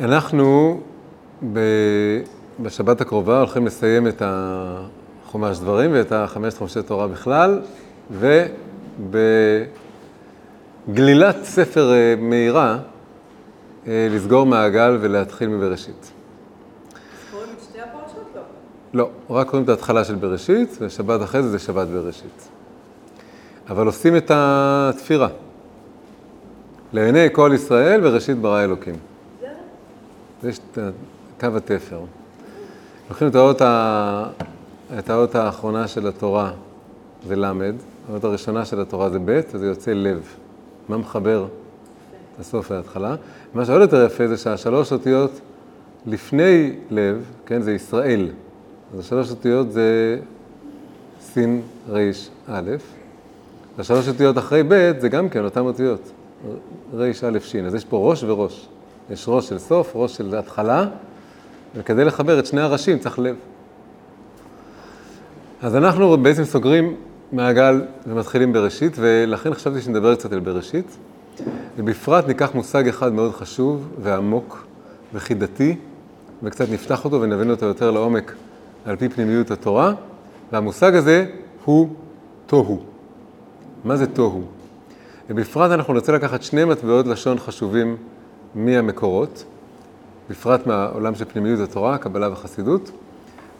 אנחנו ב... בשבת הקרובה הולכים לסיים את החומש דברים ואת החמשת חומשי תורה בכלל, ובגלילת ספר אה, מהירה אה, לסגור מעגל ולהתחיל מבראשית. קוראים את שתי הפרשות? לא. לא, רק קוראים את ההתחלה של בראשית, ושבת אחרי זה זה שבת בראשית. אבל עושים את התפירה. לעיני כל ישראל בראשית ברא אלוקים. יש את קו התפר. לוקחים את האות, ה... את האות האחרונה של התורה, זה ל', האות הראשונה של התורה זה ב', אז זה יוצא לב. מה מחבר את הסוף וההתחלה? מה שעוד יותר יפה זה שהשלוש אותיות לפני לב, כן, זה ישראל. אז השלוש אותיות זה ס' ר' א', והשלוש אותיות אחרי ב' זה גם כן אותן אותיות, ר' א' ש', אז יש פה ראש וראש. יש ראש של סוף, ראש של התחלה, וכדי לחבר את שני הראשים צריך לב. אז אנחנו בעצם סוגרים מעגל ומתחילים בראשית, ולכן חשבתי שנדבר קצת על בראשית. ובפרט ניקח מושג אחד מאוד חשוב ועמוק וחידתי, וקצת נפתח אותו ונבין אותו יותר לעומק על פי פנימיות התורה, והמושג הזה הוא תוהו. מה זה תוהו? ובפרט אנחנו נרצה לקחת שני מטבעות לשון חשובים מהמקורות, בפרט מהעולם של פנימיות התורה, קבלה וחסידות,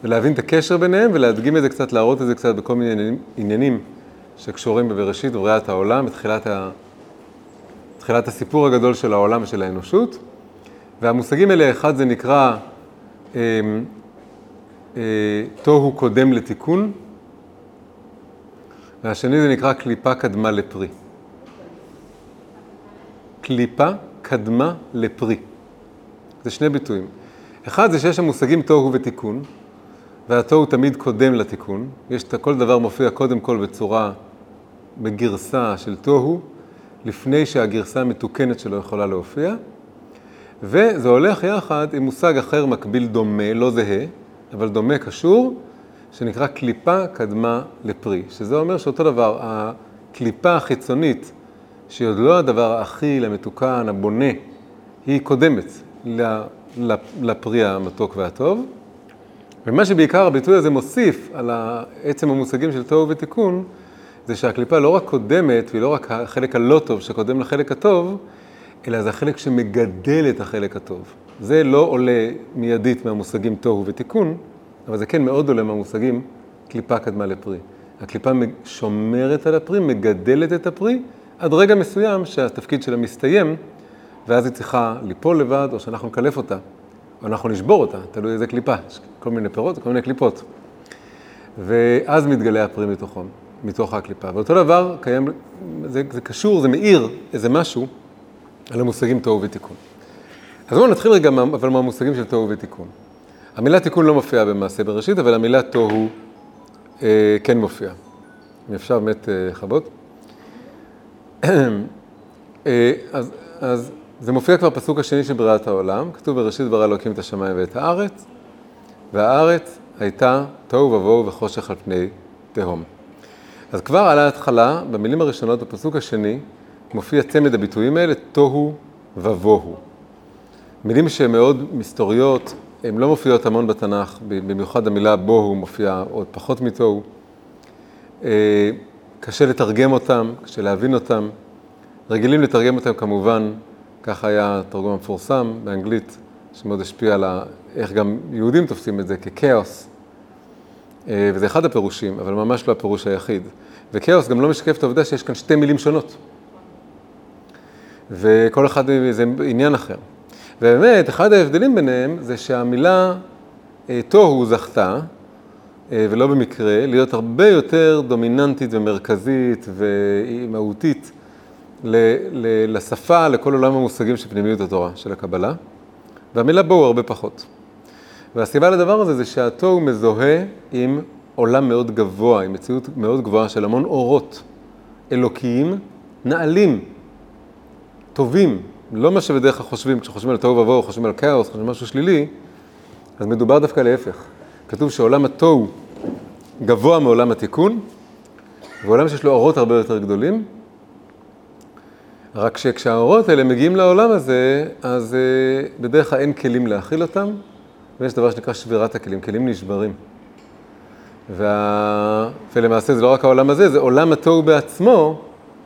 ולהבין את הקשר ביניהם ולהדגים את זה קצת, להראות את זה קצת בכל מיני עניינים, עניינים שקשורים בבראשית ובריאת העולם, בתחילת ה... תחילת הסיפור הגדול של העולם ושל האנושות. והמושגים האלה, אחד זה נקרא אה, אה, תוהו קודם לתיקון, והשני זה נקרא קליפה קדמה לפרי. קליפה קדמה לפרי. זה שני ביטויים. אחד זה שיש שם מושגים תוהו ותיקון, והתוהו תמיד קודם לתיקון. יש, כל דבר מופיע קודם כל בצורה, בגרסה של תוהו, לפני שהגרסה המתוקנת שלו יכולה להופיע. וזה הולך יחד עם מושג אחר מקביל דומה, לא זהה, אבל דומה קשור, שנקרא קליפה קדמה לפרי. שזה אומר שאותו דבר, הקליפה החיצונית, שהיא עוד לא הדבר האכיל, המתוקן, הבונה, היא קודמת לפרי המתוק והטוב. ומה שבעיקר הביטוי הזה מוסיף על עצם המושגים של תוהו ותיקון, זה שהקליפה לא רק קודמת, והיא לא רק החלק הלא טוב שקודם לחלק הטוב, אלא זה החלק שמגדל את החלק הטוב. זה לא עולה מיידית מהמושגים תוהו ותיקון, אבל זה כן מאוד עולה מהמושגים קליפה קדמה לפרי. הקליפה שומרת על הפרי, מגדלת את הפרי, עד רגע מסוים שהתפקיד שלה מסתיים, ואז היא צריכה ליפול לבד, או שאנחנו נקלף אותה, או אנחנו נשבור אותה, תלוי איזה קליפה, יש כל מיני פירות וכל מיני קליפות. ואז מתגלה הפרי מתוכם, מתוך הקליפה. ואותו דבר קיים, זה, זה קשור, זה מאיר איזה משהו על המושגים תוהו ותיקון. אז בואו נתחיל רגע, אבל מהמושגים של תוהו ותיקון. המילה תיקון לא מופיעה במעשה בראשית, אבל המילה תוהו אה, כן מופיעה. אם אפשר באמת אה, לכבות. אה, אז, אז זה מופיע כבר פסוק השני של בריאת העולם, כתוב בראשית ברא אלוקים את השמיים ואת הארץ, והארץ הייתה תוהו ובוהו וחושך על פני תהום. אז כבר על ההתחלה, במילים הראשונות בפסוק השני, מופיע צמד הביטויים האלה, תוהו ובוהו. מילים שהן מאוד מסתוריות, הן לא מופיעות המון בתנ"ך, במיוחד המילה בוהו מופיעה עוד פחות מתוהו. קשה לתרגם אותם, קשה להבין אותם. רגילים לתרגם אותם כמובן, ככה היה התרגום המפורסם באנגלית, שמאוד השפיע על איך גם יהודים תופסים את זה ככאוס. אה, וזה אחד הפירושים, אבל ממש לא הפירוש היחיד. וכאוס גם לא משקף את העובדה שיש כאן שתי מילים שונות. וכל אחד זה עניין אחר. ובאמת, אחד ההבדלים ביניהם זה שהמילה תוהו זכתה, אה, ולא במקרה, להיות הרבה יותר דומיננטית ומרכזית ומהותית לשפה, לכל עולם המושגים של פנימיות התורה, של הקבלה, והמילה בו הוא הרבה פחות. והסיבה לדבר הזה זה שהתוהו מזוהה עם עולם מאוד גבוה, עם מציאות מאוד גבוהה של המון אורות אלוקיים, נעלים, טובים, לא מה שבדרך כלל חושבים, כשחושבים על תוהו ובוהו, חושבים על כאוס, חושבים על משהו שלילי, אז מדובר דווקא להפך. כתוב שעולם התוהו גבוה מעולם התיקון, ועולם שיש לו אורות הרבה יותר גדולים, רק שכשהאורות האלה מגיעים לעולם הזה, אז אה, בדרך כלל אין כלים להכיל אותם, ויש דבר שנקרא שבירת הכלים, כלים נשברים. וה... ולמעשה זה לא רק העולם הזה, זה עולם התוהו בעצמו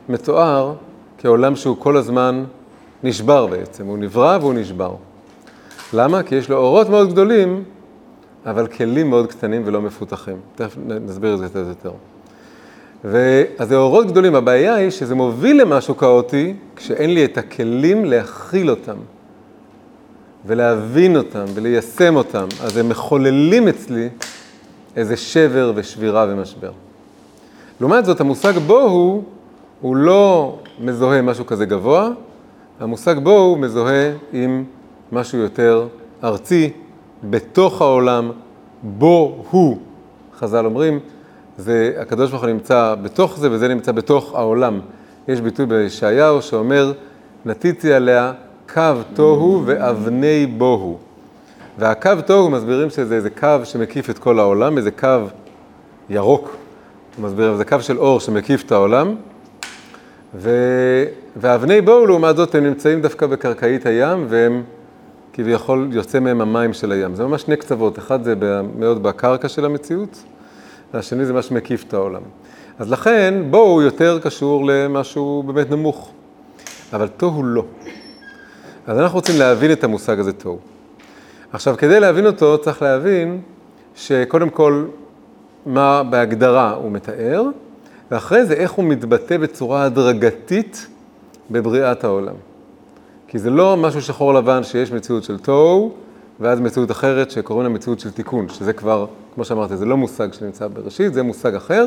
מתואר כעולם שהוא כל הזמן נשבר בעצם, הוא נברא והוא נשבר. למה? כי יש לו אורות מאוד גדולים, אבל כלים מאוד קטנים ולא מפותחים. תכף נסביר את זה קצת יותר. ואז זה אורות גדולים, הבעיה היא שזה מוביל למשהו כאוטי, כשאין לי את הכלים להכיל אותם, ולהבין אותם, וליישם אותם. אז הם מחוללים אצלי איזה שבר ושבירה ומשבר. לעומת זאת, המושג בוהו הוא לא מזוהה משהו כזה גבוה, המושג בוהו מזוהה עם משהו יותר ארצי, בתוך העולם, בו הוא. חז"ל אומרים, זה, הקדוש ברוך הוא נמצא בתוך זה וזה נמצא בתוך העולם. יש ביטוי בישעיהו שאומר, נתיתי עליה קו תוהו ואבני בוהו. והקו תוהו מסבירים שזה איזה קו שמקיף את כל העולם, איזה קו ירוק, מסבירים, זה קו של אור שמקיף את העולם. ו... ואבני בוהו לעומת זאת הם נמצאים דווקא בקרקעית הים והם כביכול יוצא מהם המים של הים. זה ממש שני קצוות, אחד זה מאוד בקרקע של המציאות, והשני זה מה שמקיף את העולם. אז לכן בוהו יותר קשור למשהו באמת נמוך, אבל תוהו לא. אז אנחנו רוצים להבין את המושג הזה תוהו. עכשיו, כדי להבין אותו צריך להבין שקודם כל מה בהגדרה הוא מתאר, ואחרי זה איך הוא מתבטא בצורה הדרגתית בבריאת העולם. כי זה לא משהו שחור לבן שיש מציאות של תוהו, ואז מציאות אחרת שקוראים לה מציאות של תיקון, שזה כבר, כמו שאמרתי, זה לא מושג שנמצא בראשית, זה מושג אחר,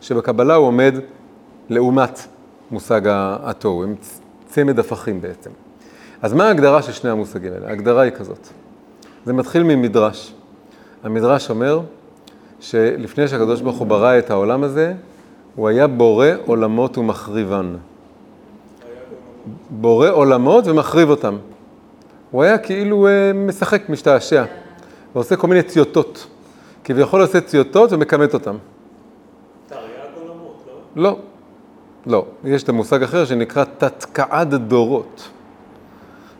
שבקבלה הוא עומד לעומת מושג התוהו, הם צמד הפכים בעצם. אז מה ההגדרה של שני המושגים האלה? ההגדרה היא כזאת. זה מתחיל ממדרש. המדרש אומר שלפני שהקדוש ברוך הוא ברא את העולם הזה, הוא היה בורא עולמות ומחריבן. בורא עולמות ומחריב אותם. הוא היה כאילו אה, משחק, משתעשע, ועושה כל מיני ציוטות. כביכול עושה ציוטות ומכמת אותם. תרי"ג עולמות, לא? לא, לא. יש את המושג אחר שנקרא תתקעד דורות,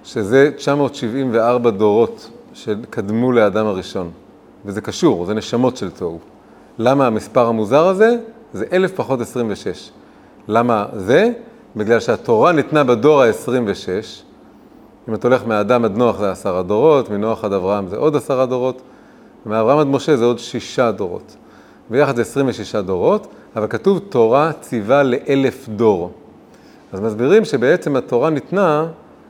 שזה 974 דורות שקדמו לאדם הראשון. וזה קשור, זה נשמות של תוהו. למה המספר המוזר הזה? זה אלף פחות 26. למה זה? בגלל שהתורה ניתנה בדור ה-26. אם אתה הולך מאדם עד נוח זה עשרה דורות, מנוח עד אברהם זה עוד עשרה דורות, ומאברהם עד משה זה עוד שישה דורות. ביחד זה 26 דורות, אבל כתוב תורה ציווה לאלף דור. אז מסבירים שבעצם התורה ניתנה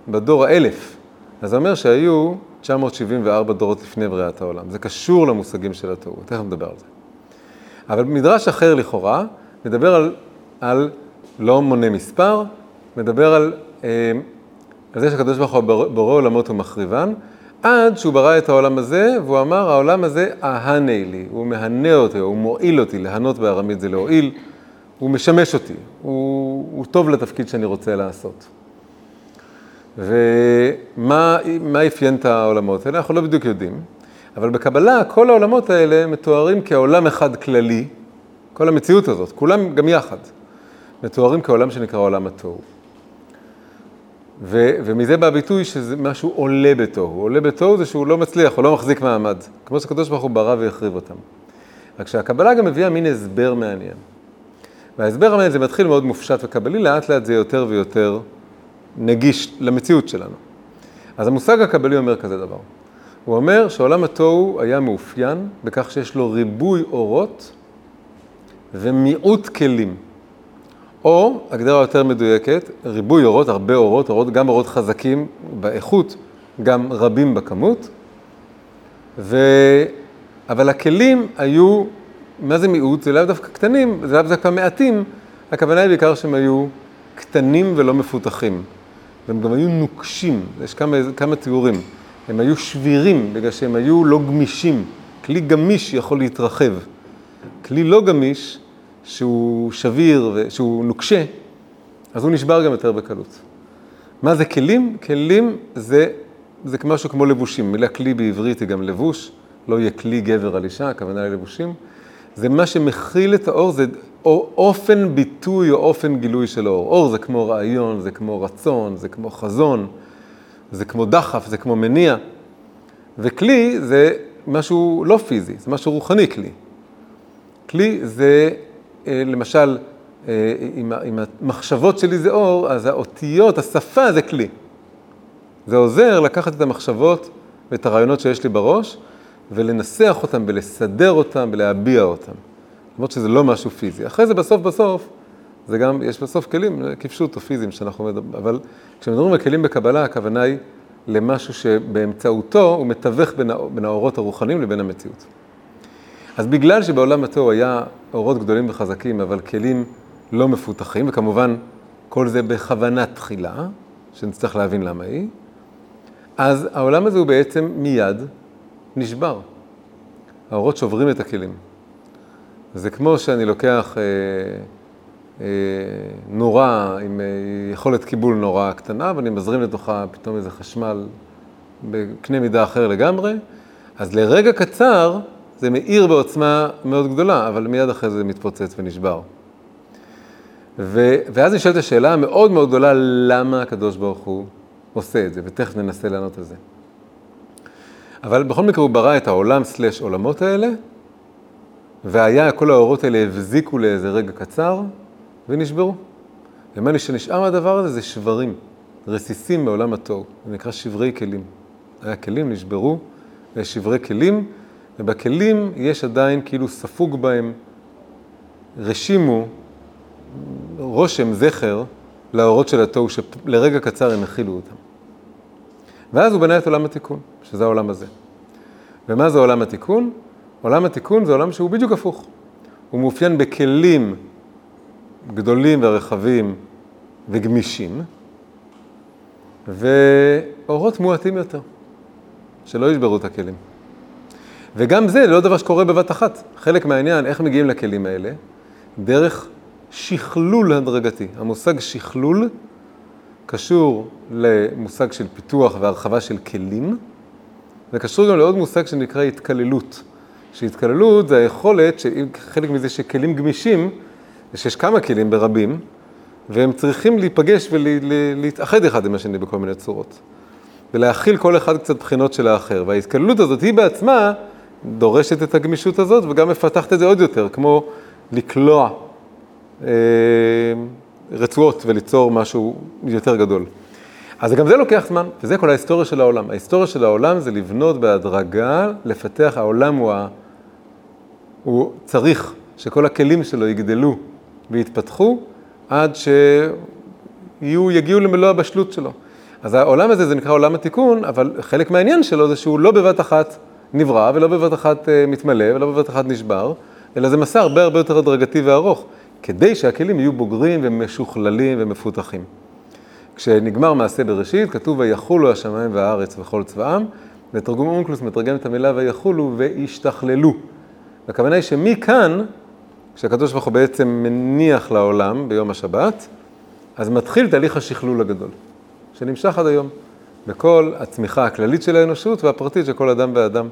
בדור האלף. אז זה אומר שהיו 974 דורות לפני בריאת העולם. זה קשור למושגים של התוהו, תכף נדבר על זה. אבל מדרש אחר לכאורה, מדבר על, על לא מונה מספר, מדבר על, אה, על זה שהקדוש ברוך הוא בורא עולמות ומחריבן, עד שהוא ברא את העולם הזה, והוא אמר, העולם הזה אהנה לי, הוא מהנה אותי, הוא מועיל אותי, להנות בארמית זה להועיל, הוא משמש אותי, הוא, הוא טוב לתפקיד שאני רוצה לעשות. ומה אפיין את העולמות האלה? אנחנו לא בדיוק יודעים, אבל בקבלה כל העולמות האלה מתוארים כעולם אחד כללי, כל המציאות הזאת, כולם גם יחד, מתוארים כעולם שנקרא עולם התוהו. ו- ומזה בא הביטוי שזה משהו עולה בתוהו. עולה בתוהו זה שהוא לא מצליח, הוא לא מחזיק מעמד. כמו שקדוש ברוך הוא ברא והחריב אותם. רק שהקבלה גם מביאה מין הסבר מעניין. וההסבר המעניין זה מתחיל מאוד מופשט וקבלי, לאט לאט זה יותר ויותר נגיש למציאות שלנו. אז המושג הקבלי אומר כזה דבר. הוא אומר שעולם התוהו היה מאופיין בכך שיש לו ריבוי אורות ומיעוט כלים. או, הגדרה יותר מדויקת, ריבוי אורות, הרבה אורות, אורות, גם אורות חזקים באיכות, גם רבים בכמות. ו... אבל הכלים היו, מה זה מיעוט? זה לאו דווקא קטנים, זה לאו דווקא מעטים, הכוונה היא בעיקר שהם היו קטנים ולא מפותחים. והם גם היו נוקשים, יש כמה, כמה תיאורים. הם היו שבירים בגלל שהם היו לא גמישים. כלי גמיש יכול להתרחב. כלי לא גמיש, שהוא שביר ושהוא נוקשה, אז הוא נשבר גם יותר בקלות. מה זה כלים? כלים זה, זה משהו כמו לבושים. מילה כלי בעברית היא גם לבוש, לא יהיה כלי גבר על אישה, הכוונה ללבושים. זה מה שמכיל את האור, זה אופן ביטוי או אופן גילוי של האור. אור זה כמו רעיון, זה כמו רצון, זה כמו חזון, זה כמו דחף, זה כמו מניע. וכלי זה משהו לא פיזי, זה משהו רוחני כלי. כלי זה, למשל, אה, אם המחשבות שלי זה אור, אז האותיות, השפה זה כלי. זה עוזר לקחת את המחשבות ואת הרעיונות שיש לי בראש ולנסח אותם ולסדר אותם ולהביע אותם. למרות שזה לא משהו פיזי. אחרי זה בסוף בסוף, זה גם, יש בסוף כלים כפשוט או פיזיים שאנחנו מדברים, אבל כשמדברים על כלים בקבלה, הכוונה היא למשהו שבאמצעותו הוא מתווך בין, בין האורות הרוחניים לבין המציאות. אז בגלל שבעולם התוהו היה אורות גדולים וחזקים, אבל כלים לא מפותחים, וכמובן כל זה בכוונה תחילה, שנצטרך להבין למה היא, אז העולם הזה הוא בעצם מיד נשבר. האורות שוברים את הכלים. זה כמו שאני לוקח אה, אה, נורה עם אה, יכולת קיבול נורה קטנה, ואני מזרים לתוכה פתאום איזה חשמל בקנה מידה אחר לגמרי, אז לרגע קצר זה מאיר בעוצמה מאוד גדולה, אבל מיד אחרי זה מתפוצץ ונשבר. ו, ואז נשאלת השאלה המאוד מאוד גדולה, למה הקדוש ברוך הוא עושה את זה, ותכף ננסה לענות על זה. אבל בכל מקרה הוא ברא את העולם סלש עולמות האלה, והיה, כל האורות האלה הבזיקו לאיזה רגע קצר, ונשברו. ומה שנשאר מהדבר הזה זה שברים, רסיסים מעולם התוהו, זה נקרא שברי כלים. היה כלים, נשברו, שברי כלים, ובכלים יש עדיין כאילו ספוג בהם רשימו, רושם, זכר, לאורות של התוהו, שלרגע קצר הם הכילו אותם. ואז הוא בנה את עולם התיקון, שזה העולם הזה. ומה זה עולם התיקון? עולם התיקון זה עולם שהוא בדיוק הפוך. הוא מאופיין בכלים גדולים ורחבים וגמישים, ואורות מועטים יותר, שלא ישברו את הכלים. וגם זה לא דבר שקורה בבת אחת. חלק מהעניין, איך מגיעים לכלים האלה? דרך שכלול הדרגתי. המושג שכלול קשור למושג של פיתוח והרחבה של כלים, וקשור גם לעוד מושג שנקרא התקללות. שהתקללות זה היכולת, חלק מזה שכלים גמישים, שיש כמה כלים ברבים, והם צריכים להיפגש ולהתאחד אחד עם השני בכל מיני צורות. ולהכיל כל אחד קצת בחינות של האחר. וההתקללות הזאת היא בעצמה דורשת את הגמישות הזאת וגם מפתחת את זה עוד יותר, כמו לקלוע אה, רצועות וליצור משהו יותר גדול. אז גם זה לוקח זמן, וזה כל ההיסטוריה של העולם. ההיסטוריה של העולם זה לבנות בהדרגה, לפתח, העולם הוא, ה... הוא צריך שכל הכלים שלו יגדלו ויתפתחו עד שיגיעו למלוא הבשלות שלו. אז העולם הזה זה נקרא עולם התיקון, אבל חלק מהעניין שלו זה שהוא לא בבת אחת נברא ולא בבת אחת אה, מתמלא ולא בבת אחת נשבר, אלא זה מסע הרבה הרבה יותר הדרגתי וארוך, כדי שהכלים יהיו בוגרים ומשוכללים ומפותחים. כשנגמר מעשה בראשית, כתוב ויחולו השמיים והארץ וכל צבאם, ותרגום אונקלוס מתרגם את המילה ויחולו והשתכללו. הכוונה היא שמכאן, כשהקדוש ברוך הוא בעצם מניח לעולם ביום השבת, אז מתחיל תהליך השכלול הגדול, שנמשך עד היום, בכל הצמיחה הכללית של האנושות והפרטית של כל אדם ואדם.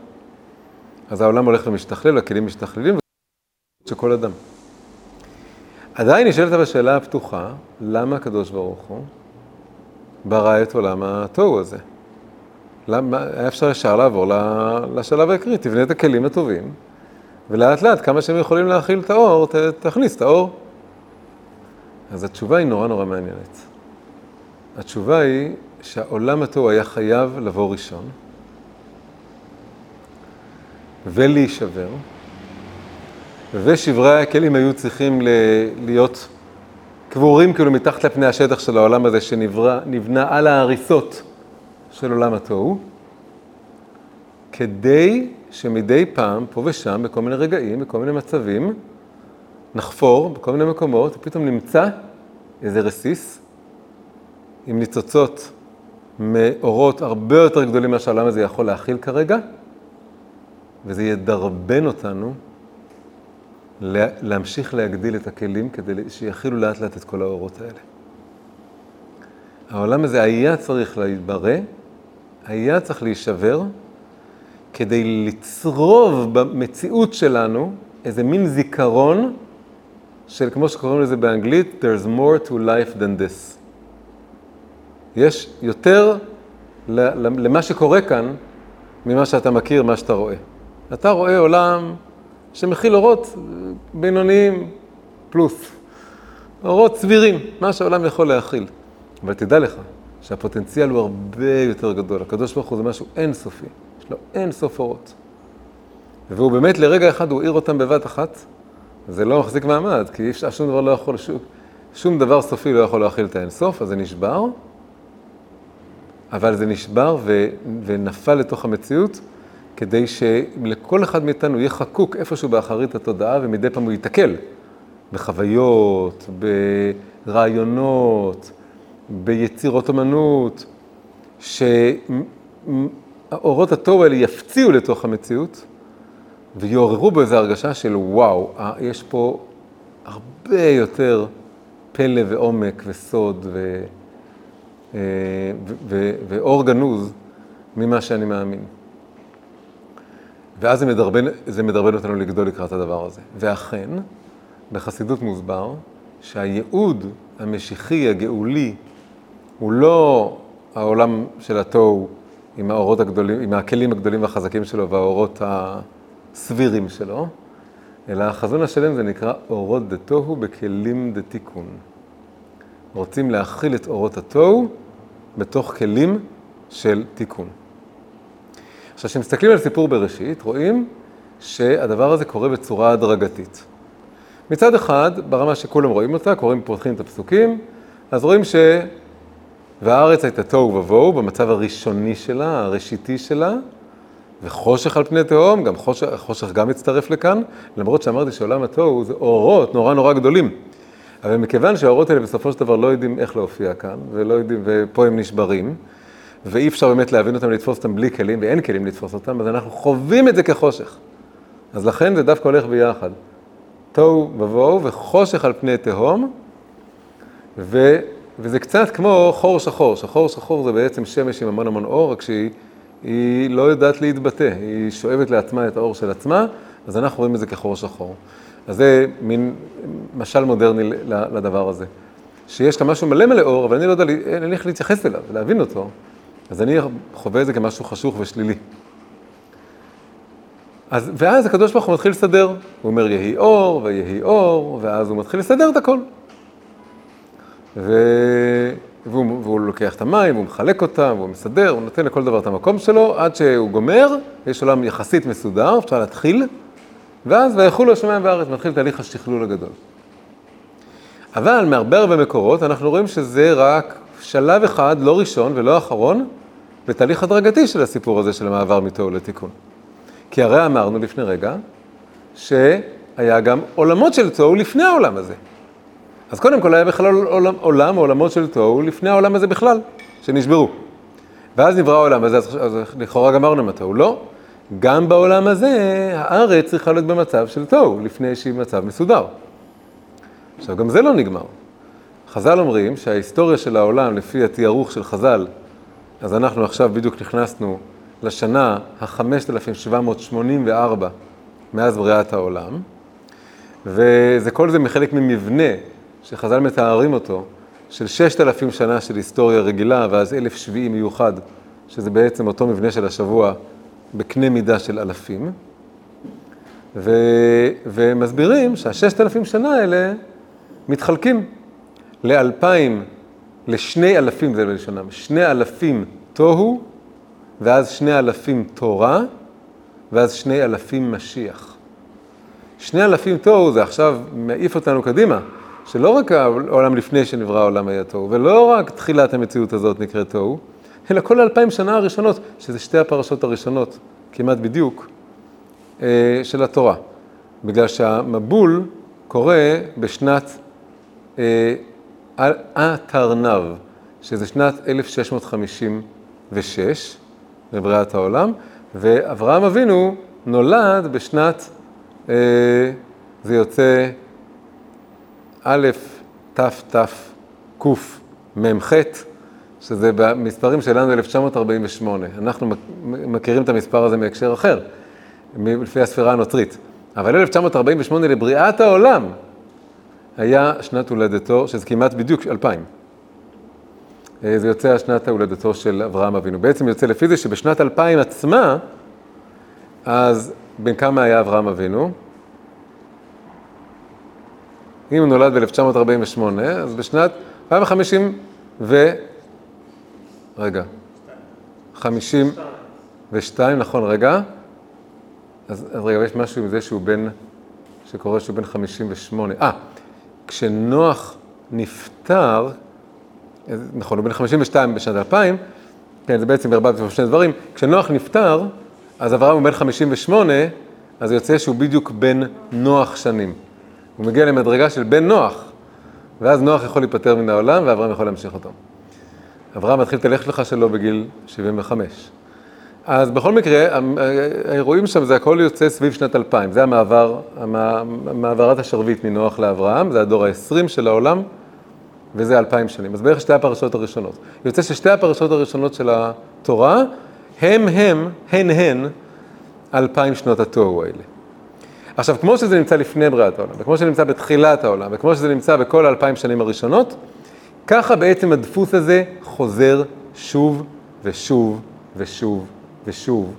אז העולם הולך ומשתכלל, הכלים משתכללים, של כל אדם. עדיין נשאלת השאלה הפתוחה, למה הקדוש ברוך הוא ברא את עולם התוהו הזה? למה, היה אפשר ישר לעבור לשלב העקרי, תבנה את הכלים הטובים, ולאט לאט, כמה שהם יכולים להכיל את האור, תכניס את האור. אז התשובה היא נורא נורא מעניינת. התשובה היא שהעולם התוהו היה חייב לבוא ראשון ולהישבר, ושברי הכלים היו צריכים להיות קבורים כאילו מתחת לפני השטח של העולם הזה שנבנה על ההריסות של עולם התוהו, כדי שמדי פעם, פה ושם, בכל מיני רגעים, בכל מיני מצבים, נחפור בכל מיני מקומות, ופתאום נמצא איזה רסיס עם ניצוצות מאורות הרבה יותר גדולים ממה שהעולם הזה יכול להכיל כרגע, וזה ידרבן אותנו להמשיך להגדיל את הכלים כדי שיכילו לאט לאט את כל האורות האלה. העולם הזה היה צריך להתברא, היה צריך להישבר, כדי לצרוב במציאות שלנו איזה מין זיכרון של, כמו שקוראים לזה באנגלית, there's more to life than this. יש יותר למה שקורה כאן ממה שאתה מכיר, מה שאתה רואה. אתה רואה עולם שמכיל אורות בינוניים פלוס, אורות סבירים, מה שהעולם יכול להכיל. אבל תדע לך שהפוטנציאל הוא הרבה יותר גדול. הקדוש ברוך הוא זה משהו אינסופי, יש לו אין סוף אורות. והוא באמת לרגע אחד הוא האיר אותם בבת אחת, זה לא מחזיק מעמד, כי שום דבר לא יכול, שום, שום דבר סופי לא יכול להכיל את האינסוף, אז זה נשבר, אבל זה נשבר ו, ונפל לתוך המציאות, כדי שלכל אחד מאיתנו יהיה חקוק איפשהו באחרית התודעה, ומדי פעם הוא ייתקל בחוויות, ברעיונות, ביצירות אמנות, שאורות התוהו האלה יפציעו לתוך המציאות, ויעוררו בו איזו הרגשה של וואו, יש פה הרבה יותר פלא ועומק וסוד ו, ואור גנוז ממה שאני מאמין. ואז זה מדרבן, זה מדרבן אותנו לגדול לקראת הדבר הזה. ואכן, בחסידות מוסבר שהייעוד המשיחי, הגאולי, הוא לא העולם של התוהו עם האורות הגדולים, עם הכלים הגדולים והחזקים שלו והאורות הסבירים שלו, אלא החזון השלם זה נקרא אורות דתוהו בכלים דתיקון. רוצים להכיל את אורות התוהו בתוך כלים של תיקון. עכשיו, כשמסתכלים על סיפור בראשית, רואים שהדבר הזה קורה בצורה הדרגתית. מצד אחד, ברמה שכולם רואים אותה, קוראים, פותחים את הפסוקים, אז רואים ש... והארץ הייתה תוהו ובוהו במצב הראשוני שלה, הראשיתי שלה, וחושך על פני תהום, גם חושך, חושך גם מצטרף לכאן, למרות שאמרתי שעולם התוהו זה אורות נורא נורא גדולים. אבל מכיוון שהאורות האלה בסופו של דבר לא יודעים איך להופיע כאן, ולא יודעים, ופה הם נשברים, ואי אפשר באמת להבין אותם, לתפוס אותם בלי כלים, ואין כלים לתפוס אותם, אז אנחנו חווים את זה כחושך. אז לכן זה דווקא הולך ביחד. תוהו ובוהו וחושך על פני תהום, ו, וזה קצת כמו חור שחור. שחור שחור זה בעצם שמש עם המון המון אור, רק שהיא לא יודעת להתבטא, היא שואבת לעצמה את האור של עצמה, אז אנחנו רואים את זה כחור שחור. אז זה מין משל מודרני לדבר הזה. שיש כאן משהו מלא מלא אור, אבל אני לא יודע, אין לי איך להתייחס אליו, להבין אותו, אז אני חווה את זה כמשהו חשוך ושלילי. אז, ואז הקדוש ברוך הוא מתחיל לסדר, הוא אומר יהי אור ויהי אור, ואז הוא מתחיל לסדר את הכל. ו... והוא, והוא לוקח את המים, והוא מחלק אותם, והוא מסדר, הוא נותן לכל דבר את המקום שלו, עד שהוא גומר, יש עולם יחסית מסודר, אפשר להתחיל, ואז ויחולו השמיים והארץ, מתחיל תהליך השכלול הגדול. אבל מהרבה הרבה מקורות אנחנו רואים שזה רק שלב אחד, לא ראשון ולא אחרון, בתהליך הדרגתי של הסיפור הזה של המעבר מתוהו לתיקון. כי הרי אמרנו לפני רגע, שהיה גם עולמות של תוהו לפני העולם הזה. אז קודם כל היה בכלל עולם, עולם עולמות של תוהו לפני העולם הזה בכלל, שנשברו. ואז נברא העולם הזה, אז לכאורה גמרנו עם התוהו. לא, גם בעולם הזה הארץ צריכה להיות במצב של תוהו, לפני שהיא במצב מסודר. עכשיו, גם זה לא נגמר. חז"ל אומרים שההיסטוריה של העולם, לפי התיארוך של חז"ל, אז אנחנו עכשיו בדיוק נכנסנו לשנה ה-5784 מאז בריאת העולם, וזה כל זה מחלק ממבנה שחז"ל מתארים אותו, של 6,000 שנה של היסטוריה רגילה, ואז אלף שביעי מיוחד, שזה בעצם אותו מבנה של השבוע בקנה מידה של אלפים. ו... ומסבירים שהששת אלפים שנה האלה מתחלקים לאלפיים, לשני אלפים, זה בלשונם, שני אלפים תוהו, ואז שני אלפים תורה, ואז שני אלפים משיח. שני אלפים תוהו זה עכשיו מעיף אותנו קדימה, שלא רק העולם לפני שנברא העולם היה תוהו, ולא רק תחילת המציאות הזאת נקראת תוהו, אלא כל האלפיים שנה הראשונות, שזה שתי הפרשות הראשונות, כמעט בדיוק, אה, של התורה. בגלל שהמבול קורה בשנת התרנ"ו, שזה שנת 1656 לבריאת העולם, ואברהם אבינו נולד בשנת, אה, זה יוצא א', ת', ת', ק', שזה במספרים שלנו 1948. אנחנו מכירים את המספר הזה מהקשר אחר, לפי הספירה הנוצרית. אבל 1948 לבריאת העולם היה שנת הולדתו, שזה כמעט בדיוק 2000. אה, זה יוצא שנת הולדתו של אברהם אבינו. בעצם יוצא לפי זה שבשנת 2000 עצמה, אז בן כמה היה אברהם אבינו? אם הוא נולד ב-1948, אז בשנת 2050 ו... רגע. 52, נכון, רגע. אז, אז רגע, יש משהו עם זה שהוא בן, שקורה שהוא בן 58. אה, כשנוח נפטר, נכון, הוא בן 52 בשנת 2000, כן, זה בעצם ערבבתי שני דברים. כשנוח נפטר, אז אברהם הוא בן 58, אז יוצא שהוא בדיוק בן נוח שנים. הוא מגיע למדרגה של בן נוח, ואז נוח יכול להיפטר מן העולם ואברהם יכול להמשיך אותו. אברהם מתחיל את הלכת לך שלו בגיל 75. אז בכל מקרה, האירועים שם זה הכל יוצא סביב שנת 2000, זה המעבר, מעברת השרביט מנוח לאברהם, זה הדור ה-20 של העולם, וזה 2000 שנים. אז בערך שתי הפרשות הראשונות. יוצא ששתי הפרשות הראשונות של התורה, הם הם, הן הן, 2000 שנות התוהו האלה. עכשיו, כמו שזה נמצא לפני בריאת העולם, וכמו שזה נמצא בתחילת העולם, וכמו שזה נמצא בכל האלפיים שנים הראשונות, ככה בעצם הדפוס הזה חוזר שוב ושוב ושוב ושוב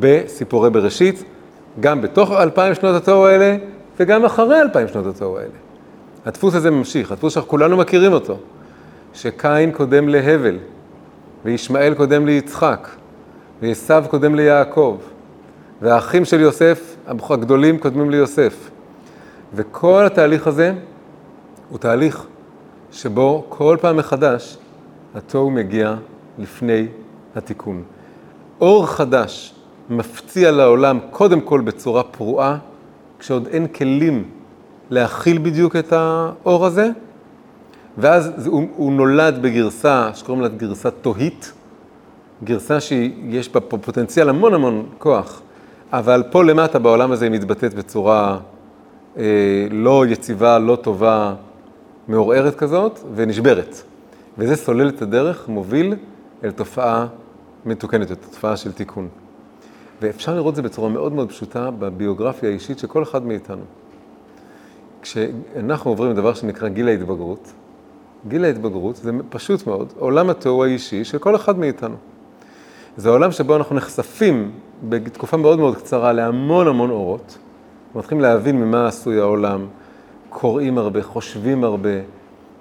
בסיפורי בראשית, גם בתוך אלפיים שנות התוהו האלה וגם אחרי אלפיים שנות התוהו האלה. הדפוס הזה ממשיך, הדפוס שאנחנו כולנו מכירים אותו, שקין קודם להבל, וישמעאל קודם ליצחק, ועשו קודם ליעקב, והאחים של יוסף, הגדולים, קודמים ליוסף. וכל התהליך הזה הוא תהליך שבו כל פעם מחדש התוהו מגיע לפני התיקון. אור חדש מפציע לעולם קודם כל בצורה פרועה, כשעוד אין כלים להכיל בדיוק את האור הזה, ואז הוא, הוא נולד בגרסה שקוראים לה גרסה תוהית, גרסה שיש בה פוטנציאל המון המון כוח, אבל פה למטה בעולם הזה היא מתבטאת בצורה אה, לא יציבה, לא טובה, מעורערת כזאת, ונשברת. וזה סולל את הדרך, מוביל אל תופעה מתוקנת, את התופעה של תיקון. ואפשר לראות זה בצורה מאוד מאוד פשוטה בביוגרפיה האישית של כל אחד מאיתנו. כשאנחנו עוברים לדבר שנקרא גיל ההתבגרות, גיל ההתבגרות זה פשוט מאוד, עולם התיאור האישי של כל אחד מאיתנו. זה העולם שבו אנחנו נחשפים בתקופה מאוד מאוד קצרה להמון המון אורות, מתחילים להבין ממה עשוי העולם, קוראים הרבה, חושבים הרבה,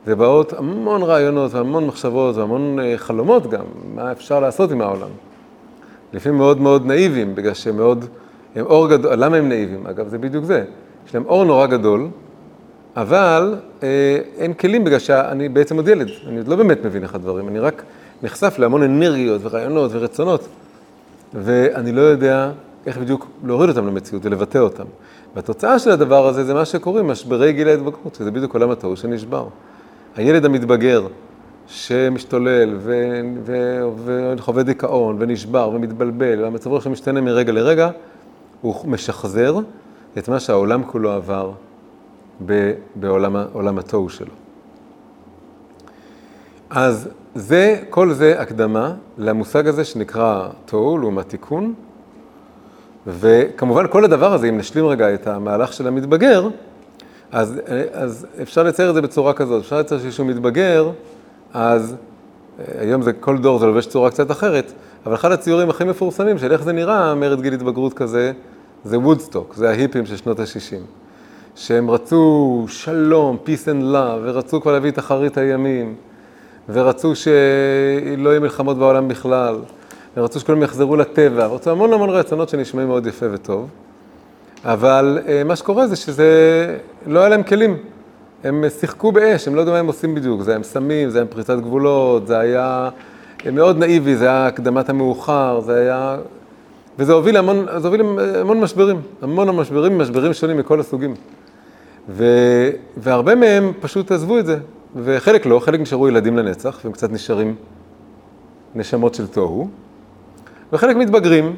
ובאות המון רעיונות והמון מחשבות והמון אה, חלומות גם, מה אפשר לעשות עם העולם. לפעמים מאוד מאוד נאיבים, בגלל שהם מאוד, הם אור גדול, למה הם נאיבים? אגב, זה בדיוק זה. יש להם אור נורא גדול, אבל אה, אין כלים בגלל שאני בעצם עוד ילד, אני עוד לא באמת מבין איך הדברים, אני רק נחשף להמון אנרגיות ורעיונות ורצונות, ואני לא יודע איך בדיוק להוריד אותם למציאות ולבטא אותם. והתוצאה של הדבר הזה זה מה שקוראים משברי גיל ההתבגרות, שזה בדיוק עולם הטהור שנשבר. הילד המתבגר שמשתולל וחווה דיכאון ונשבר ומתבלבל והמצב רוח שמשתנה מרגע לרגע, הוא משחזר את מה שהעולם כולו עבר בעולם התוהו שלו. אז זה, כל זה הקדמה למושג הזה שנקרא תוהו לעומת תיקון, וכמובן כל הדבר הזה, אם נשלים רגע את המהלך של המתבגר, אז, אז אפשר לצייר את זה בצורה כזאת, אפשר לצייר שמישהו מתבגר, אז היום זה, כל דור זה לובש צורה קצת אחרת, אבל אחד הציורים הכי מפורסמים של איך זה נראה, מרד גיל התבגרות כזה, זה וודסטוק, זה ההיפים של שנות ה-60. שהם רצו שלום, peace and love, ורצו כבר להביא את אחרית הימים, ורצו שלא יהיו מלחמות בעולם בכלל, ורצו שכולם יחזרו לטבע, ורצו המון המון רצונות שנשמעים מאוד יפה וטוב. אבל אה, מה שקורה זה שזה, לא היה להם כלים. הם שיחקו באש, הם לא יודעים מה הם עושים בדיוק. זה היה עם סמים, זה היה עם פריצת גבולות, זה היה מאוד נאיבי, זה היה הקדמת המאוחר, זה היה... וזה הוביל המון, זה הוביל המון משברים, המון המשברים, משברים שונים מכל הסוגים. ו... והרבה מהם פשוט עזבו את זה, וחלק לא, חלק נשארו ילדים לנצח, והם קצת נשארים נשמות של תוהו, וחלק מתבגרים,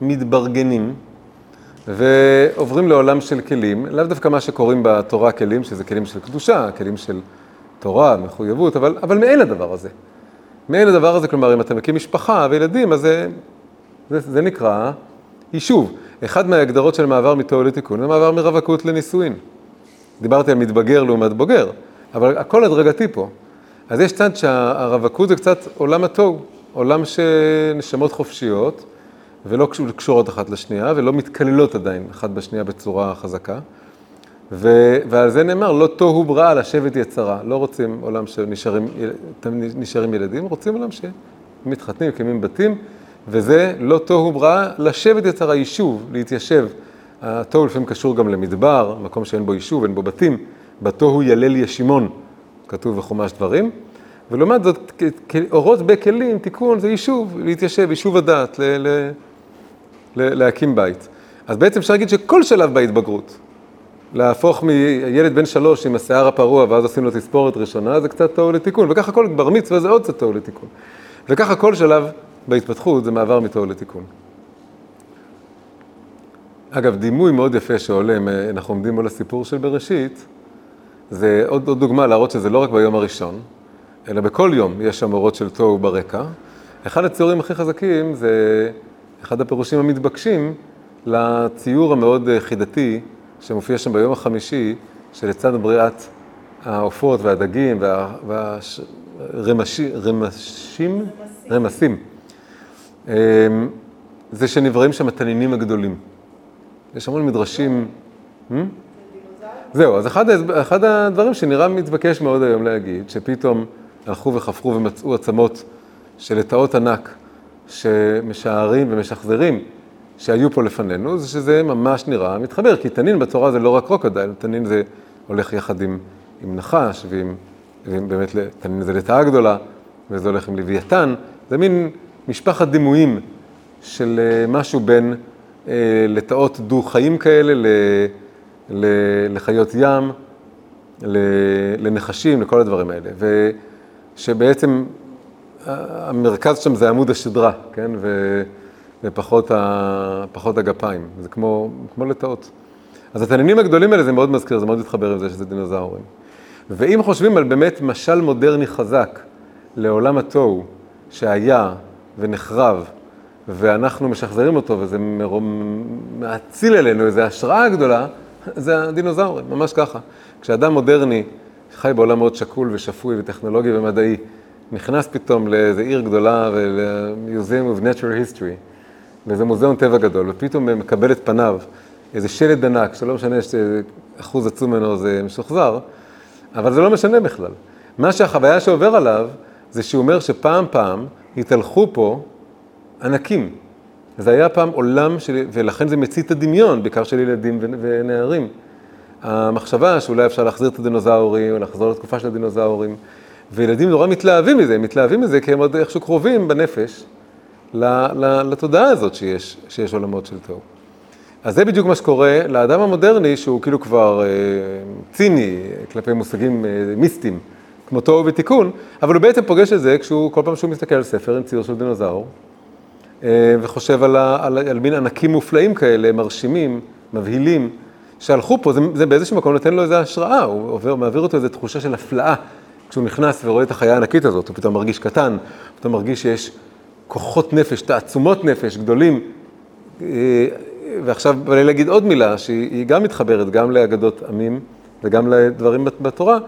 מתברגנים, ועוברים לעולם של כלים, לאו דווקא מה שקוראים בתורה כלים, שזה כלים של קדושה, כלים של תורה, מחויבות, אבל, אבל מעין הדבר הזה. מעין הדבר הזה, כלומר, אם אתה מקים משפחה וילדים, אז זה, זה, זה נקרא יישוב. אחד מההגדרות של מעבר מתוהו לתיקון זה מעבר מרווקות לנישואין. דיברתי על מתבגר לעומת בוגר, אבל הכל הדרגתי פה. אז יש צד שהרווקות זה קצת עולם התוהו, עולם שנשמות חופשיות ולא קשורות אחת לשנייה ולא מתקללות עדיין אחת בשנייה בצורה חזקה. ו, ועל זה נאמר, לא תוהו בראה לשבת יצרה. לא רוצים עולם שנשארים ילדים, רוצים עולם שמתחתנים, מקימים בתים, וזה לא תוהו בראה לשבת יצרה, יישוב, להתיישב. התוהו לפעמים קשור גם למדבר, מקום שאין בו יישוב, אין בו בתים. בתוהו ילל ישימון, כתוב בחומש דברים. ולעומת זאת, אורות בכלים, תיקון, זה יישוב, להתיישב, יישוב הדעת, ל- ל- ל- להקים בית. אז בעצם אפשר להגיד שכל שלב בהתבגרות, להפוך מילד בן שלוש עם השיער הפרוע ואז עושים לו תספורת ראשונה, זה קצת תוהו לתיקון, וככה כל בר מצווה זה עוד קצת תוהו לתיקון. וככה כל שלב בהתפתחות זה מעבר מתוהו לתיקון. אגב, דימוי מאוד יפה שעולה, אנחנו עומדים מול הסיפור של בראשית, זה עוד, עוד דוגמה להראות שזה לא רק ביום הראשון, אלא בכל יום יש שם אורות של תוהו ברקע. אחד הציורים הכי חזקים זה אחד הפירושים המתבקשים לציור המאוד חידתי שמופיע שם ביום החמישי, שלצד בריאת העופות והדגים והרמשים, רמשים, רמסים, אמ, זה שנבראים שם התנינים הגדולים. יש המון מדרשים. אמ? זהו, אז אחד, אחד הדברים שנראה מתבקש מאוד היום להגיד, שפתאום הלכו וחפרו ומצאו עצמות של לטאות ענק שמשערים ומשחזרים שהיו פה לפנינו, זה שזה ממש נראה מתחבר, כי תנין בתורה זה לא רק קרוקודייל, תנין זה הולך יחד עם, עם נחש, ועם, ועם באמת, תנין זה לטאה גדולה, וזה הולך עם לוויתן, זה מין משפחת דימויים של אה, משהו בין אה, לטאות דו-חיים כאלה, ל, ל, לחיות ים, ל, לנחשים, לכל הדברים האלה. ושבעצם המרכז שם זה עמוד השדרה, כן? ו... ופחות ה... הגפיים, זה כמו, כמו לטאות. אז התנינים הגדולים האלה זה מאוד מזכיר, זה מאוד מתחבר עם זה שזה דינוזאורים. ואם חושבים על באמת משל מודרני חזק לעולם התוהו שהיה ונחרב, ואנחנו משחזרים אותו וזה מאציל אלינו איזו השראה גדולה, זה הדינוזאורים, ממש ככה. כשאדם מודרני חי בעולם מאוד שקול ושפוי וטכנולוגי ומדעי, נכנס פתאום לאיזו עיר גדולה ול-Museum of Natural History, באיזה מוזיאון טבע גדול, ופתאום מקבל את פניו איזה שלד ענק, שלא משנה שאחוז עצום ממנו זה משוחזר, אבל זה לא משנה בכלל. מה שהחוויה שעובר עליו, זה שהוא אומר שפעם פעם התהלכו פה ענקים. זה היה פעם עולם, של, ולכן זה מצית הדמיון, בעיקר של ילדים ונערים. המחשבה שאולי אפשר להחזיר את הדינוזאורים, או לחזור לתקופה של הדינוזאורים, וילדים נורא מתלהבים מזה, הם מתלהבים מזה כי הם עוד איכשהו קרובים בנפש לתודעה הזאת שיש, שיש עולמות של תוהו. אז זה בדיוק מה שקורה לאדם המודרני, שהוא כאילו כבר אה, ציני כלפי מושגים אה, מיסטיים, כמו תוהו ותיקון, אבל הוא בעצם פוגש את זה כשהוא, כל פעם שהוא מסתכל על ספר עם ציור של דינוזאור, אה, וחושב על, על, על, על מין ענקים מופלאים כאלה, מרשימים, מבהילים, שהלכו פה, זה, זה באיזשהו מקום נותן לו איזו השראה, הוא עובר, מעביר אותו איזו תחושה של הפלאה. כשהוא נכנס ורואה את החיה הענקית הזאת, הוא פתאום מרגיש קטן, פתאום מרגיש שיש כוחות נפש, תעצומות נפש גדולים. אה, ועכשיו בא לי להגיד עוד מילה, שהיא גם מתחברת גם לאגדות עמים וגם לדברים בתורה,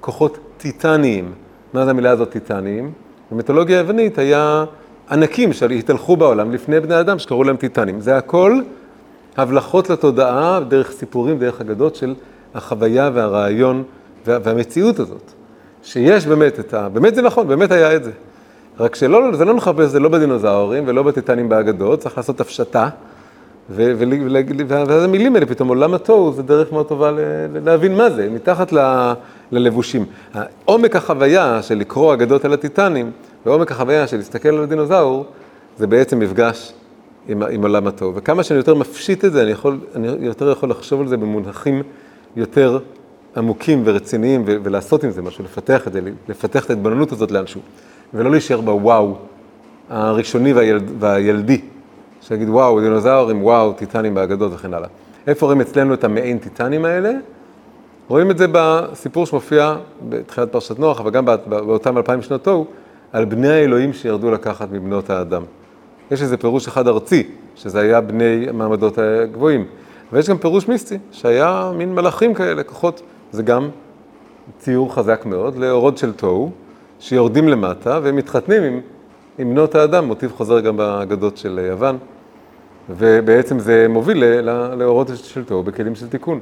כוחות טיטניים. מה זה המילה הזאת טיטניים? במיתולוגיה היוונית היה ענקים שהתהלכו בעולם לפני בני אדם שקראו להם טיטנים. זה הכל הבלחות לתודעה דרך סיפורים, דרך אגדות של החוויה והרעיון והמציאות הזאת. שיש באמת את ה... באמת זה נכון, באמת היה את זה. רק שלא, זה לא נחפש, זה לא בדינוזאורים ולא בטיטנים באגדות, צריך לעשות הפשטה. ואז המילים האלה פתאום, עולם התוהו זה דרך מאוד טובה להבין מה זה, מתחת ל, ללבושים. עומק החוויה של לקרוא אגדות על הטיטנים, ועומק החוויה של להסתכל על הדינוזאור, זה בעצם מפגש עם, עם עולם התוהו. וכמה שאני יותר מפשיט את זה, אני, יכול, אני יותר יכול לחשוב על זה במונחים יותר עמוקים ורציניים, ולעשות עם זה משהו, לפתח את זה, לפתח את ההתבוננות הזאת לאנשהו. ולא להישאר בוואו הראשוני והילד, והילדי, שיגיד וואו, דינוזאורים, וואו, טיטנים באגדות וכן הלאה. איפה רואים אצלנו את המעין טיטנים האלה? רואים את זה בסיפור שמופיע בתחילת פרשת נוח, אבל גם באותם אלפיים שנות תוהו, על בני האלוהים שירדו לקחת מבנות האדם. יש איזה פירוש אחד ארצי, שזה היה בני המעמדות הגבוהים. ויש גם פירוש מיסטי, שהיה מין מלאכים כאלה, כוחות, זה גם ציור חזק מאוד, לאורות של תוהו, שיורדים למטה והם מתחתנים עם, עם בנות האדם, מוטיב חוזר גם באגדות של יוון, ובעצם זה מוביל לאורות של תוהו בכלים של תיקון.